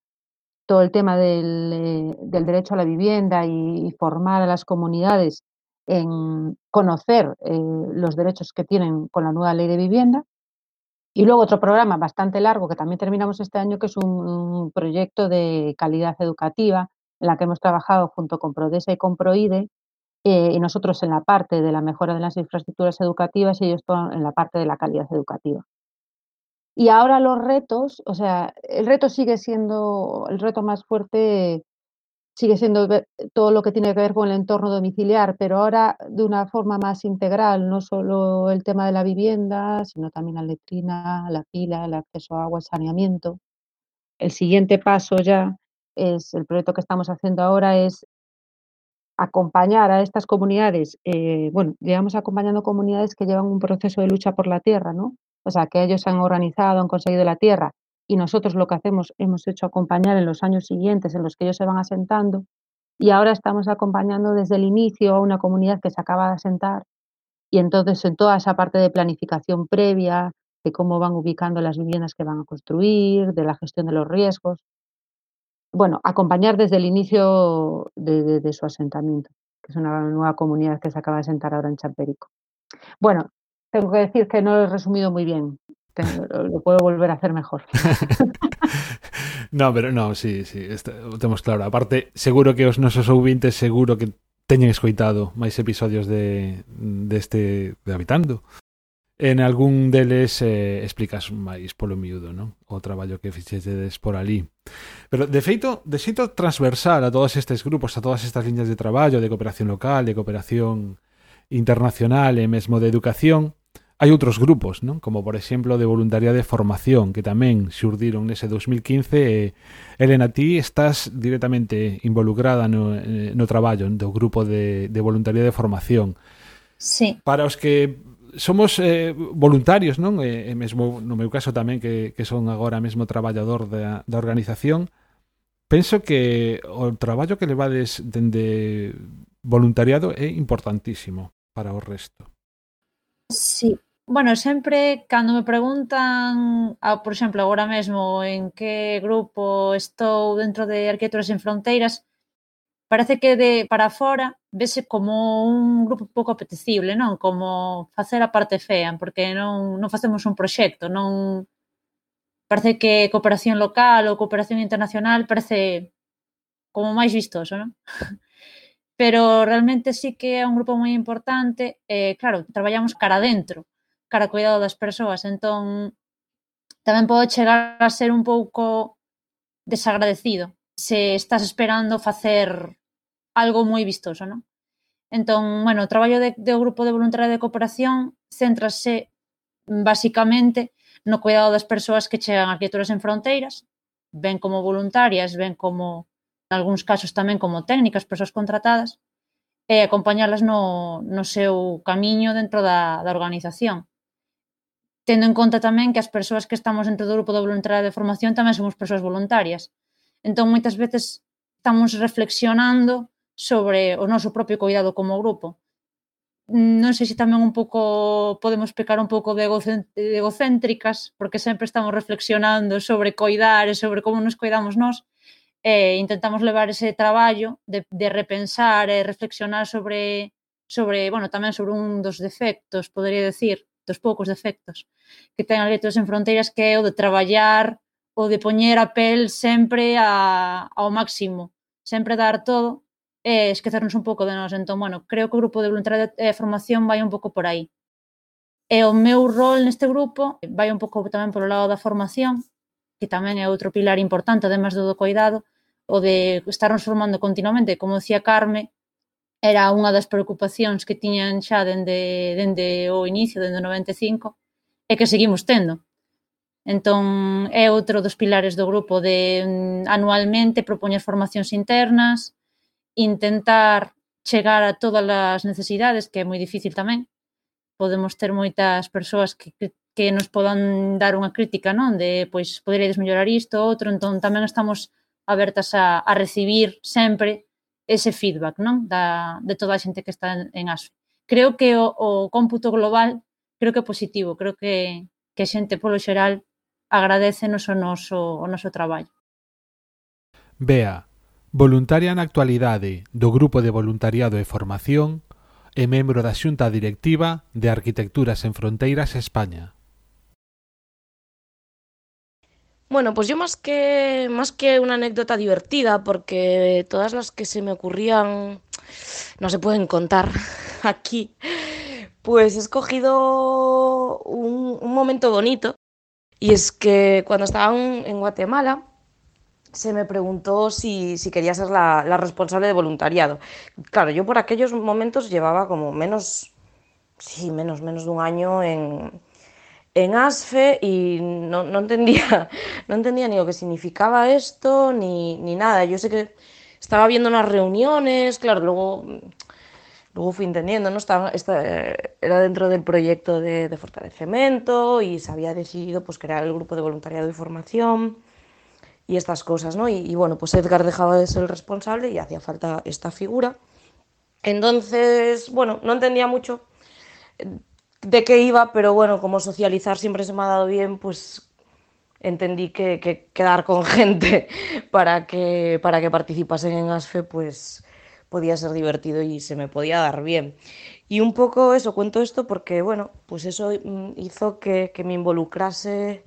todo el tema del, eh, derecho a la vivienda y, formar a las comunidades en conocer eh, los derechos que tienen con la nueva ley de vivienda. Y luego otro programa bastante largo que también terminamos este año, que es un, proyecto de calidad educativa en la que hemos trabajado junto con Prodesa y con Proide eh, y nosotros en la parte de la mejora de las infraestructuras educativas y ellos en la parte de la calidad educativa. Y ahora los retos, o sea, el reto sigue siendo, el reto más fuerte sigue siendo todo lo que tiene que ver con el entorno domiciliar, pero ahora de una forma más integral, no solo el tema de la vivienda, sino también la letrina, la pila, el acceso a agua, el saneamiento. El siguiente paso ya es, el proyecto que estamos haciendo ahora es acompañar a estas comunidades, eh, bueno, llevamos acompañando comunidades que llevan un proceso de lucha por la tierra, ¿no? O sea, que ellos han organizado, han conseguido la tierra y nosotros lo que hacemos, hemos hecho acompañar en los años siguientes en los que ellos se van asentando y ahora estamos acompañando desde el inicio a una comunidad que se acaba de asentar y entonces en toda esa parte de planificación previa, de cómo van ubicando las viviendas que van a construir, de la gestión de los riesgos, bueno, acompañar desde el inicio de, su asentamiento, que es una nueva comunidad que se acaba de asentar ahora en Champerico. Bueno, tengo que decir que no lo he resumido muy bien. Lo, lo puedo volver a hacer mejor. no, pero no, sí, sí, está, claro. Aparte, seguro que os nosos ouvintes seguro que teñen escoitado máis episodios de de este de Habitando. En algún deles eh, explicas máis polo miúdo, non? O traballo que fixedes por ali. Pero, de feito, de xeito transversal a todos estes grupos, a todas estas liñas de traballo, de cooperación local, de cooperación internacional e mesmo de educación, Hai outros grupos, non? Como por exemplo de voluntariado de formación que tamén xurdiron nese 2015 e Elena, ti estás directamente involucrada no, eh, no traballo do grupo de, de voluntariado de formación. Sí. Para os que somos eh, voluntarios, non? E, e mesmo no meu caso tamén que, que son agora mesmo traballador da, da organización, penso que o traballo que levades dende voluntariado é importantísimo para o resto. Sí, Bueno, sempre cando me preguntan, a, por exemplo, agora mesmo en que grupo estou dentro de Arquitecturas en Fronteiras, parece que de para fora vese como un grupo pouco apetecible, non? Como facer a parte fea, porque non, non facemos un proxecto, non parece que cooperación local ou cooperación internacional parece como máis vistoso, non? Pero realmente sí que é un grupo moi importante, eh, claro, traballamos cara dentro, cara cuidado das persoas. Entón, tamén pode chegar a ser un pouco desagradecido se estás esperando facer algo moi vistoso, non? Entón, bueno, o traballo de, do Grupo de Voluntariado de Cooperación céntrase basicamente no cuidado das persoas que chegan a criaturas en fronteiras, ben como voluntarias, ben como, en algúns casos tamén como técnicas, persoas contratadas, e acompañarlas no, no seu camiño dentro da, da organización tendo en conta tamén que as persoas que estamos dentro do grupo de voluntariado de formación tamén somos persoas voluntarias. Entón, moitas veces estamos reflexionando sobre o noso propio cuidado como grupo. Non sei se tamén un pouco podemos pecar un pouco de egocéntricas, porque sempre estamos reflexionando sobre coidar e sobre como nos cuidamos nós, e intentamos levar ese traballo de, de repensar e reflexionar sobre sobre, bueno, tamén sobre un dos defectos, podería decir, dos poucos defectos que ten a Letras en Fronteiras que é o de traballar, o de poñer a pel sempre a, ao máximo, sempre dar todo e esquecernos un pouco de nós. Entón, bueno, creo que o grupo de voluntariado e formación vai un pouco por aí. E o meu rol neste grupo vai un pouco tamén polo lado da formación, que tamén é outro pilar importante, además do do cuidado, o de estarnos formando continuamente, como decía Carme, era unha das preocupacións que tiñan xa dende, dende o inicio, dende o 95, e que seguimos tendo. Entón, é outro dos pilares do grupo de mm, anualmente propoñer formacións internas, intentar chegar a todas as necesidades, que é moi difícil tamén. Podemos ter moitas persoas que, que nos podan dar unha crítica, non? De, pois, poderedes mellorar isto, outro, entón tamén estamos abertas a, a recibir sempre ese feedback non da, de toda a xente que está en, en ASFE. Creo que o, o cómputo global creo que é positivo, creo que, que a xente polo xeral agradece o noso, o noso traballo. Bea, voluntaria na actualidade do Grupo de Voluntariado e Formación e membro da Xunta Directiva de Arquitecturas en Fronteiras España. Bueno, pues yo más que, más que una anécdota divertida, porque todas las que se me ocurrían no se pueden contar aquí, pues he escogido un, momento bonito. Y es que cuando estaba en Guatemala, se me preguntó si, si quería ser la, la, responsable de voluntariado. Claro, yo por aquellos momentos llevaba como menos, sí, menos, menos de un año en, en ASFE y no, no, entendía, no entendía ni lo que significaba esto ni, ni nada. Yo sé que estaba viendo unas reuniones, claro, luego, luego fui entendiendo, ¿no? Estaba, esta, era dentro del proyecto de, de, fortalecimiento y se había decidido pues, crear el grupo de voluntariado y formación y estas cosas, ¿no? Y, y bueno, pues Edgar dejaba de ser el responsable y hacía falta esta figura. Entonces, bueno, no entendía mucho de qué iba, pero bueno, como socializar siempre se me ha dado bien, pues entendí que, que quedar con gente para que, para que participasen en ASFE, pues podía ser divertido y se me podía dar bien. Y un poco eso, cuento esto porque, bueno, pues eso mm, hizo que, que me involucrase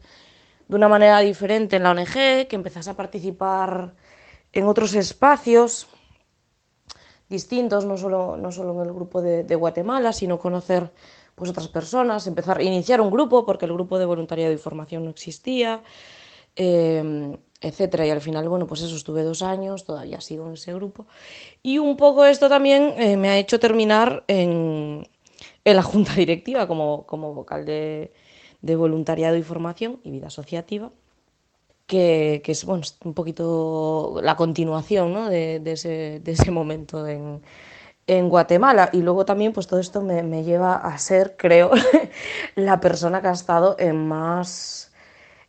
de una manera diferente en la ONG, que empezase a participar en otros espacios distintos, no solo, no solo en el grupo de, de Guatemala, sino conocer pues otras personas, empezar a iniciar un grupo, porque el grupo de voluntariado y formación no existía, eh, etcétera. Y al final, bueno, pues eso, estuve dos años, todavía sigo en ese grupo. Y un poco esto también eh, me ha hecho terminar en, en la junta directiva como, como vocal de, de voluntariado y formación y vida asociativa, que, que es bueno, un poquito la continuación ¿no? de, de, ese, de, ese, momento en, en, Guatemala. Y luego también pues todo esto me, me lleva a ser, creo, la persona que ha estado en más,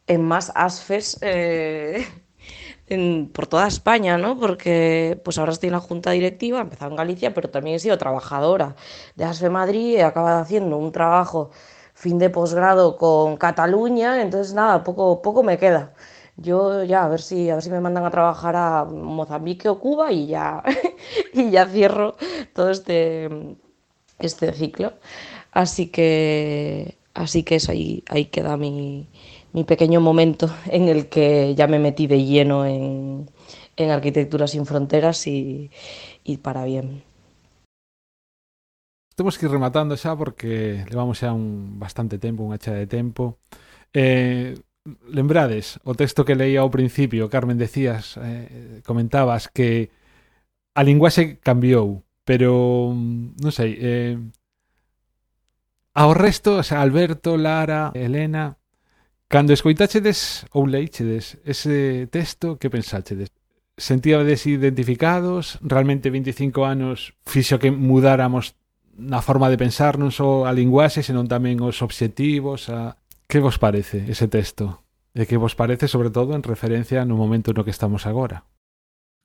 en más ASFES. Eh, en, por toda España, ¿no? Porque pues ahora estoy en la junta directiva, he empezado en Galicia, pero también he sido trabajadora de ASFE Madrid, he acabado haciendo un trabajo fin de posgrado con Cataluña, entonces nada, poco, poco me queda. Yo ya a ver si a ver si me mandan a trabajar a Mozambique o Cuba y ya y ya cierro todo este este ciclo. Así que así que eso ahí ahí queda mi, mi pequeño momento en el que ya me metí de lleno en, en Arquitectura sin Fronteras y, y para bien. Temos que ir rematando xa porque levamos xa un bastante tempo, unha chea de tempo. Eh, lembrades o texto que leía ao principio, Carmen, decías, eh, comentabas que a linguaxe cambiou, pero mm, non sei, eh, ao resto, o sea, Alberto, Lara, Elena, cando escoitachedes ou leíchedes ese texto, que pensáchedes? Sentíades identificados? Realmente 25 anos fixo que mudáramos na forma de pensar non só a linguaxe, senón tamén os obxectivos, a, Que vos parece ese texto? E que vos parece, sobre todo, en referencia no momento no que estamos agora?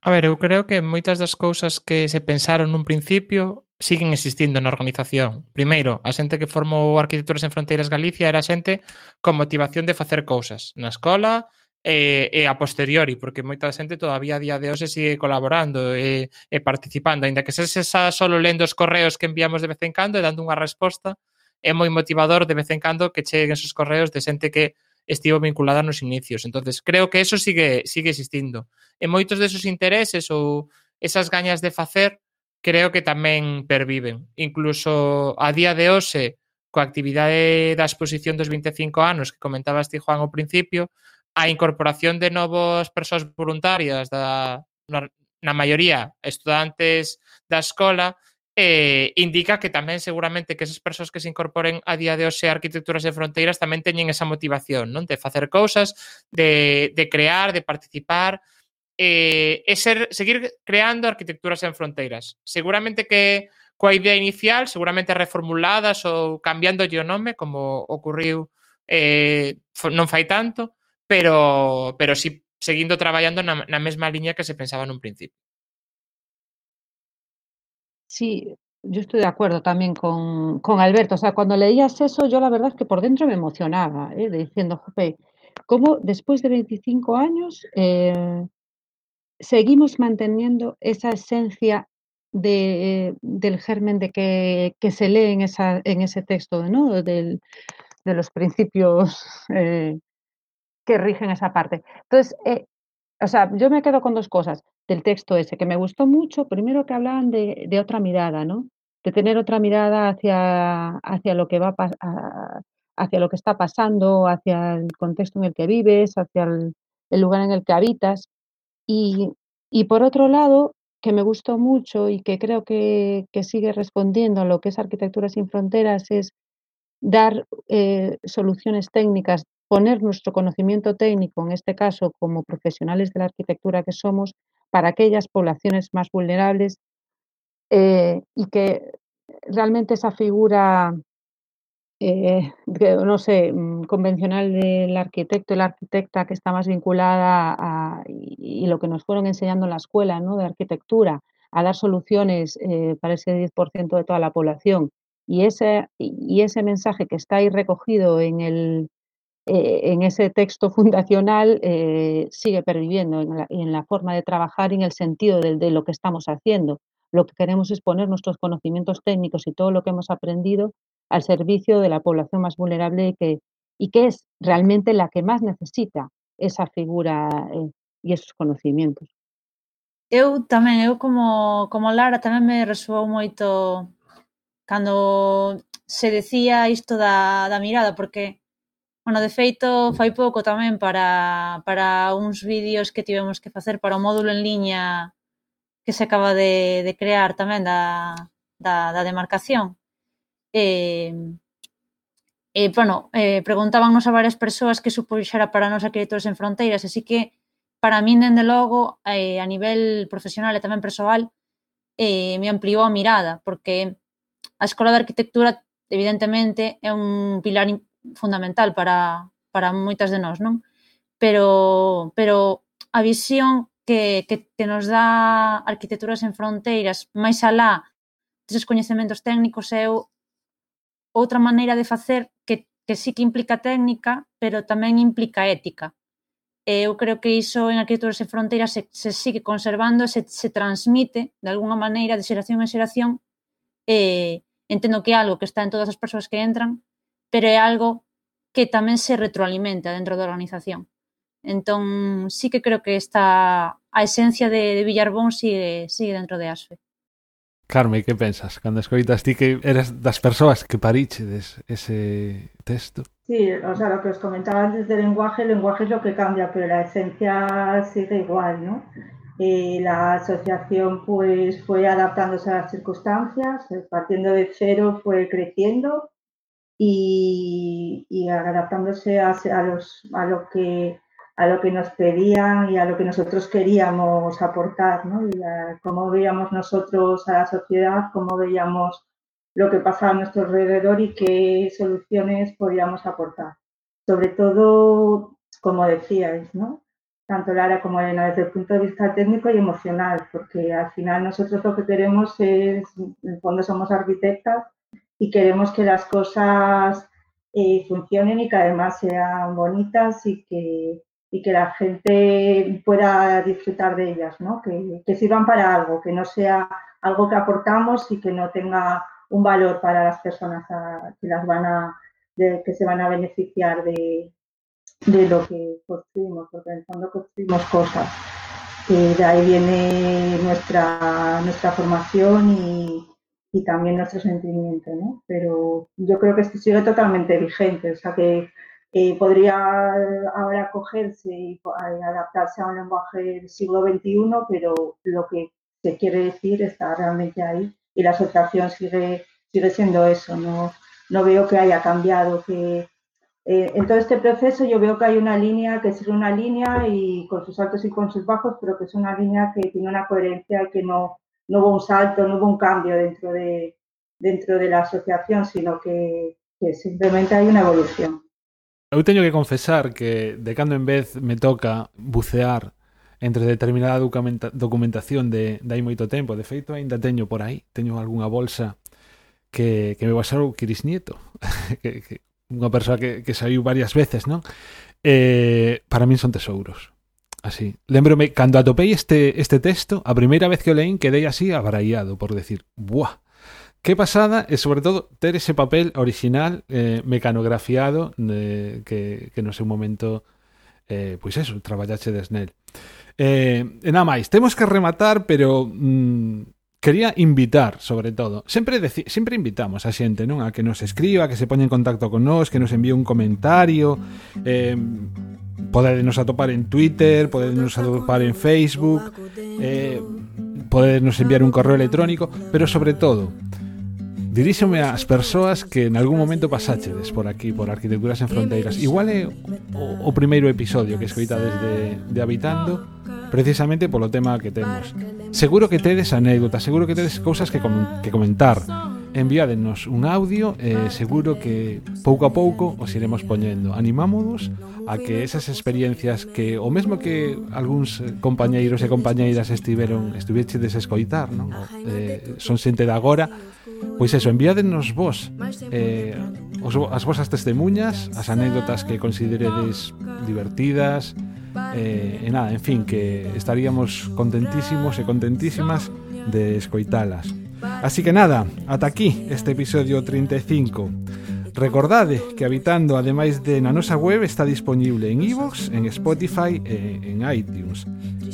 A ver, eu creo que moitas das cousas que se pensaron nun principio siguen existindo na organización. Primeiro, a xente que formou Arquitecturas en Fronteiras Galicia era xente con motivación de facer cousas na escola e, e a posteriori, porque moita xente todavía a día de hoxe sigue colaborando e, e participando, aínda que se xa solo lendo os correos que enviamos de vez en cando e dando unha resposta, é moi motivador de vez en cando que cheguen esos correos de xente que estivo vinculada nos inicios. Entonces, creo que eso sigue sigue existindo. E moitos desos intereses ou esas gañas de facer creo que tamén perviven. Incluso a día de hoxe, coa actividade da exposición dos 25 anos que comentabas ti, Juan, ao principio, a incorporación de novas persoas voluntarias da, na, na maioría estudantes da escola eh, indica que tamén seguramente que esas persoas que se incorporen a día de hoxe a arquitecturas de fronteiras tamén teñen esa motivación, non? De facer cousas, de, de crear, de participar, eh, e ser, seguir creando arquitecturas en fronteiras. Seguramente que coa idea inicial, seguramente reformuladas ou cambiando o nome, como ocurriu eh, non fai tanto, pero, pero si seguindo traballando na, na mesma liña que se pensaba nun principio. Sí, yo estoy de acuerdo también con, con, Alberto. O sea, cuando leías eso, yo la verdad es que por dentro me emocionaba, ¿eh? diciendo, jope, ¿cómo después de 25 años eh, seguimos manteniendo esa esencia de, del germen de que, que, se lee en, esa, en ese texto, ¿no? Del, de los principios eh, que rigen esa parte. Entonces, eh, o sea, yo me quedo con dos cosas del texto ese, que me gustó mucho, primero que hablaban de, otra mirada, ¿no? De tener otra mirada hacia, hacia lo que va hacia lo que está pasando, hacia el contexto en el que vives, hacia el, el lugar en el que habitas. Y, y, por otro lado, que me gustó mucho y que creo que, que sigue respondiendo a lo que es Arquitectura sin Fronteras es dar eh, soluciones técnicas poner nuestro conocimiento técnico, en este caso como profesionales de la arquitectura que somos, para aquellas poblaciones más vulnerables eh, y que realmente esa figura, eh, no sé, mm, convencional del arquitecto y la arquitecta que está más vinculada a y, lo que nos fueron enseñando en la escuela de arquitectura, a dar soluciones eh, para ese 10% de toda la población. Y ese, y ese mensaje que está ahí recogido en el, eh, en ese texto fundacional eh, sigue perviviendo en la, en la, forma de trabajar y en el sentido de, de, lo que estamos haciendo. Lo que queremos es poner nuestros conocimientos técnicos y todo lo que hemos aprendido al servicio de la población más vulnerable y que, y que es realmente la que más necesita esa figura eh, y esos conocimientos. Eu tamén, eu como, como Lara tamén me resoou moito cando se decía isto da, da mirada, porque Bueno, de feito, fai pouco tamén para, para uns vídeos que tivemos que facer para o módulo en liña que se acaba de, de crear tamén da, da, da demarcación. E, e bueno, eh, preguntábanos a varias persoas que supuxera para nos acreditores en fronteiras, así que para min, dende logo, eh, a nivel profesional e tamén persoal, eh, me ampliou a mirada, porque a Escola de Arquitectura evidentemente é un pilar fundamental para, para moitas de nós, non? Pero, pero a visión que, que, que nos dá Arquitecturas en Fronteiras máis alá deses coñecementos técnicos é outra maneira de facer que, que sí que implica técnica, pero tamén implica ética. E eu creo que iso en Arquitecturas en Fronteiras se, se sigue conservando, se, se transmite de alguna maneira de xeración en xeración e entendo que é algo que está en todas as persoas que entran pero é algo que tamén se retroalimenta dentro da organización. Entón, sí que creo que está a esencia de, de Villarbón sigue, sigue dentro de ASFE. Carme, que pensas cando escoitas ti que eras das persoas que parichedes ese texto? Sí, o sea, lo que os comentaba antes del lenguaje, el lenguaje es lo que cambia, pero la esencia sigue igual, ¿no? Eh, la asociación pues fue adaptándose a las circunstancias, eh, partiendo de cero fue creciendo y, y adaptándose a, a, los, a lo que a lo que nos pedían y a lo que nosotros queríamos aportar, ¿no? Y a cómo veíamos nosotros a la sociedad, cómo veíamos lo que pasaba a nuestro alrededor y qué soluciones podíamos aportar. Sobre todo, como decíais, ¿no? Tanto Lara como Elena, desde el punto de vista técnico y emocional, porque al final nosotros lo que queremos es, en el fondo somos arquitectas y queremos que las cosas eh, funcionen y que además sean bonitas y que y que la gente pueda disfrutar de ellas, ¿no? que, sirvan para algo, que no sea algo que aportamos y que no tenga un valor para las personas que las van a de, que se van a beneficiar de, de, lo que construimos, porque en el fondo construimos cosas. Que de ahí viene nuestra, nuestra formación y, y también nuestro sentimiento, ¿no? Pero yo creo que esto sigue totalmente vigente, o sea que eh, podría ahora cogerse y adaptarse a un lenguaje del siglo XXI, pero lo que se quiere decir está realmente ahí y la asociación sigue, sigue siendo eso. No, no veo que haya cambiado, que eh, en todo este proceso yo veo que hay una línea que sigue una línea y con sus altos y con sus bajos, pero que es una línea que tiene una coherencia y que no, no hubo un salto, no hubo un cambio dentro de, dentro de la asociación, sino que, que simplemente hay una evolución. Eu teño que confesar que de cando en vez me toca bucear entre determinada documentación de, de hai moito tempo. De feito, aínda teño por aí, teño algunha bolsa que, que me basaron o Nieto, que, que, unha persoa que, que saiu varias veces, non? Eh, para min son tesouros. Así. Lembrome, cando atopei este, este texto, a primeira vez que o leín quedei así abaraiado por decir, buah, Qué pasada e sobre todo ter ese papel original eh, mecanografiado que, que no seu momento eh, pois eso, traballache desnel. Eh, e nada máis, temos que rematar, pero mm, quería invitar, sobre todo. Sempre deci, sempre invitamos a xente, non? A que nos escriba, que se poña en contacto con nós, que nos envíe un comentario, eh, Podedenos atopar en Twitter, podedenos atopar en Facebook, eh, podedenos enviar un correo electrónico, pero sobre todo, diríxome ás persoas que en algún momento pasáchedes por aquí, por Arquitecturas en Fronteiras. Igual é o, o primeiro episodio que escoitades de, de Habitando, precisamente polo tema que temos. Seguro que tedes anécdotas, seguro que tedes cousas que, com que comentar, enviádenos un audio e eh, seguro que pouco a pouco os iremos poñendo. Animámonos a que esas experiencias que o mesmo que algúns compañeiros e compañeiras estiveron estuveche desescoitar, non? Eh, son xente de agora, pois eso, enviádenos vos eh, os, as vosas testemunhas, as anécdotas que consideredes divertidas, eh, e nada, en fin, que estaríamos contentísimos e contentísimas de escoitalas. Así que nada, ata aquí este episodio 35. Recordade que Habitando, ademais de na nosa web, está disponible en iVoox, en Spotify e en iTunes.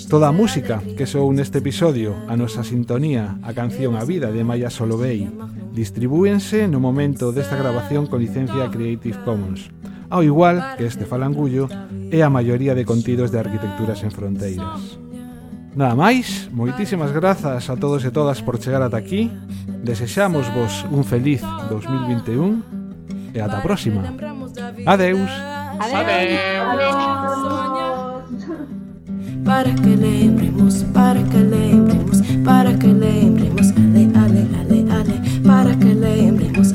Toda a música que sou neste episodio, a nosa sintonía, a canción A Vida de Maya Solovey, distribúense no momento desta grabación con licencia Creative Commons, ao igual que este falangullo e a maioría de contidos de Arquitecturas en Fronteiras. Nada máis, moitísimas grazas a todos e todas por chegar ata aquí. Desexamos vos un feliz 2021 e ata a próxima. Adeus. Adeus. Para que lembremos, para que lembremos, para que lembremos, ale, ale, ale, ale, para que lembremos.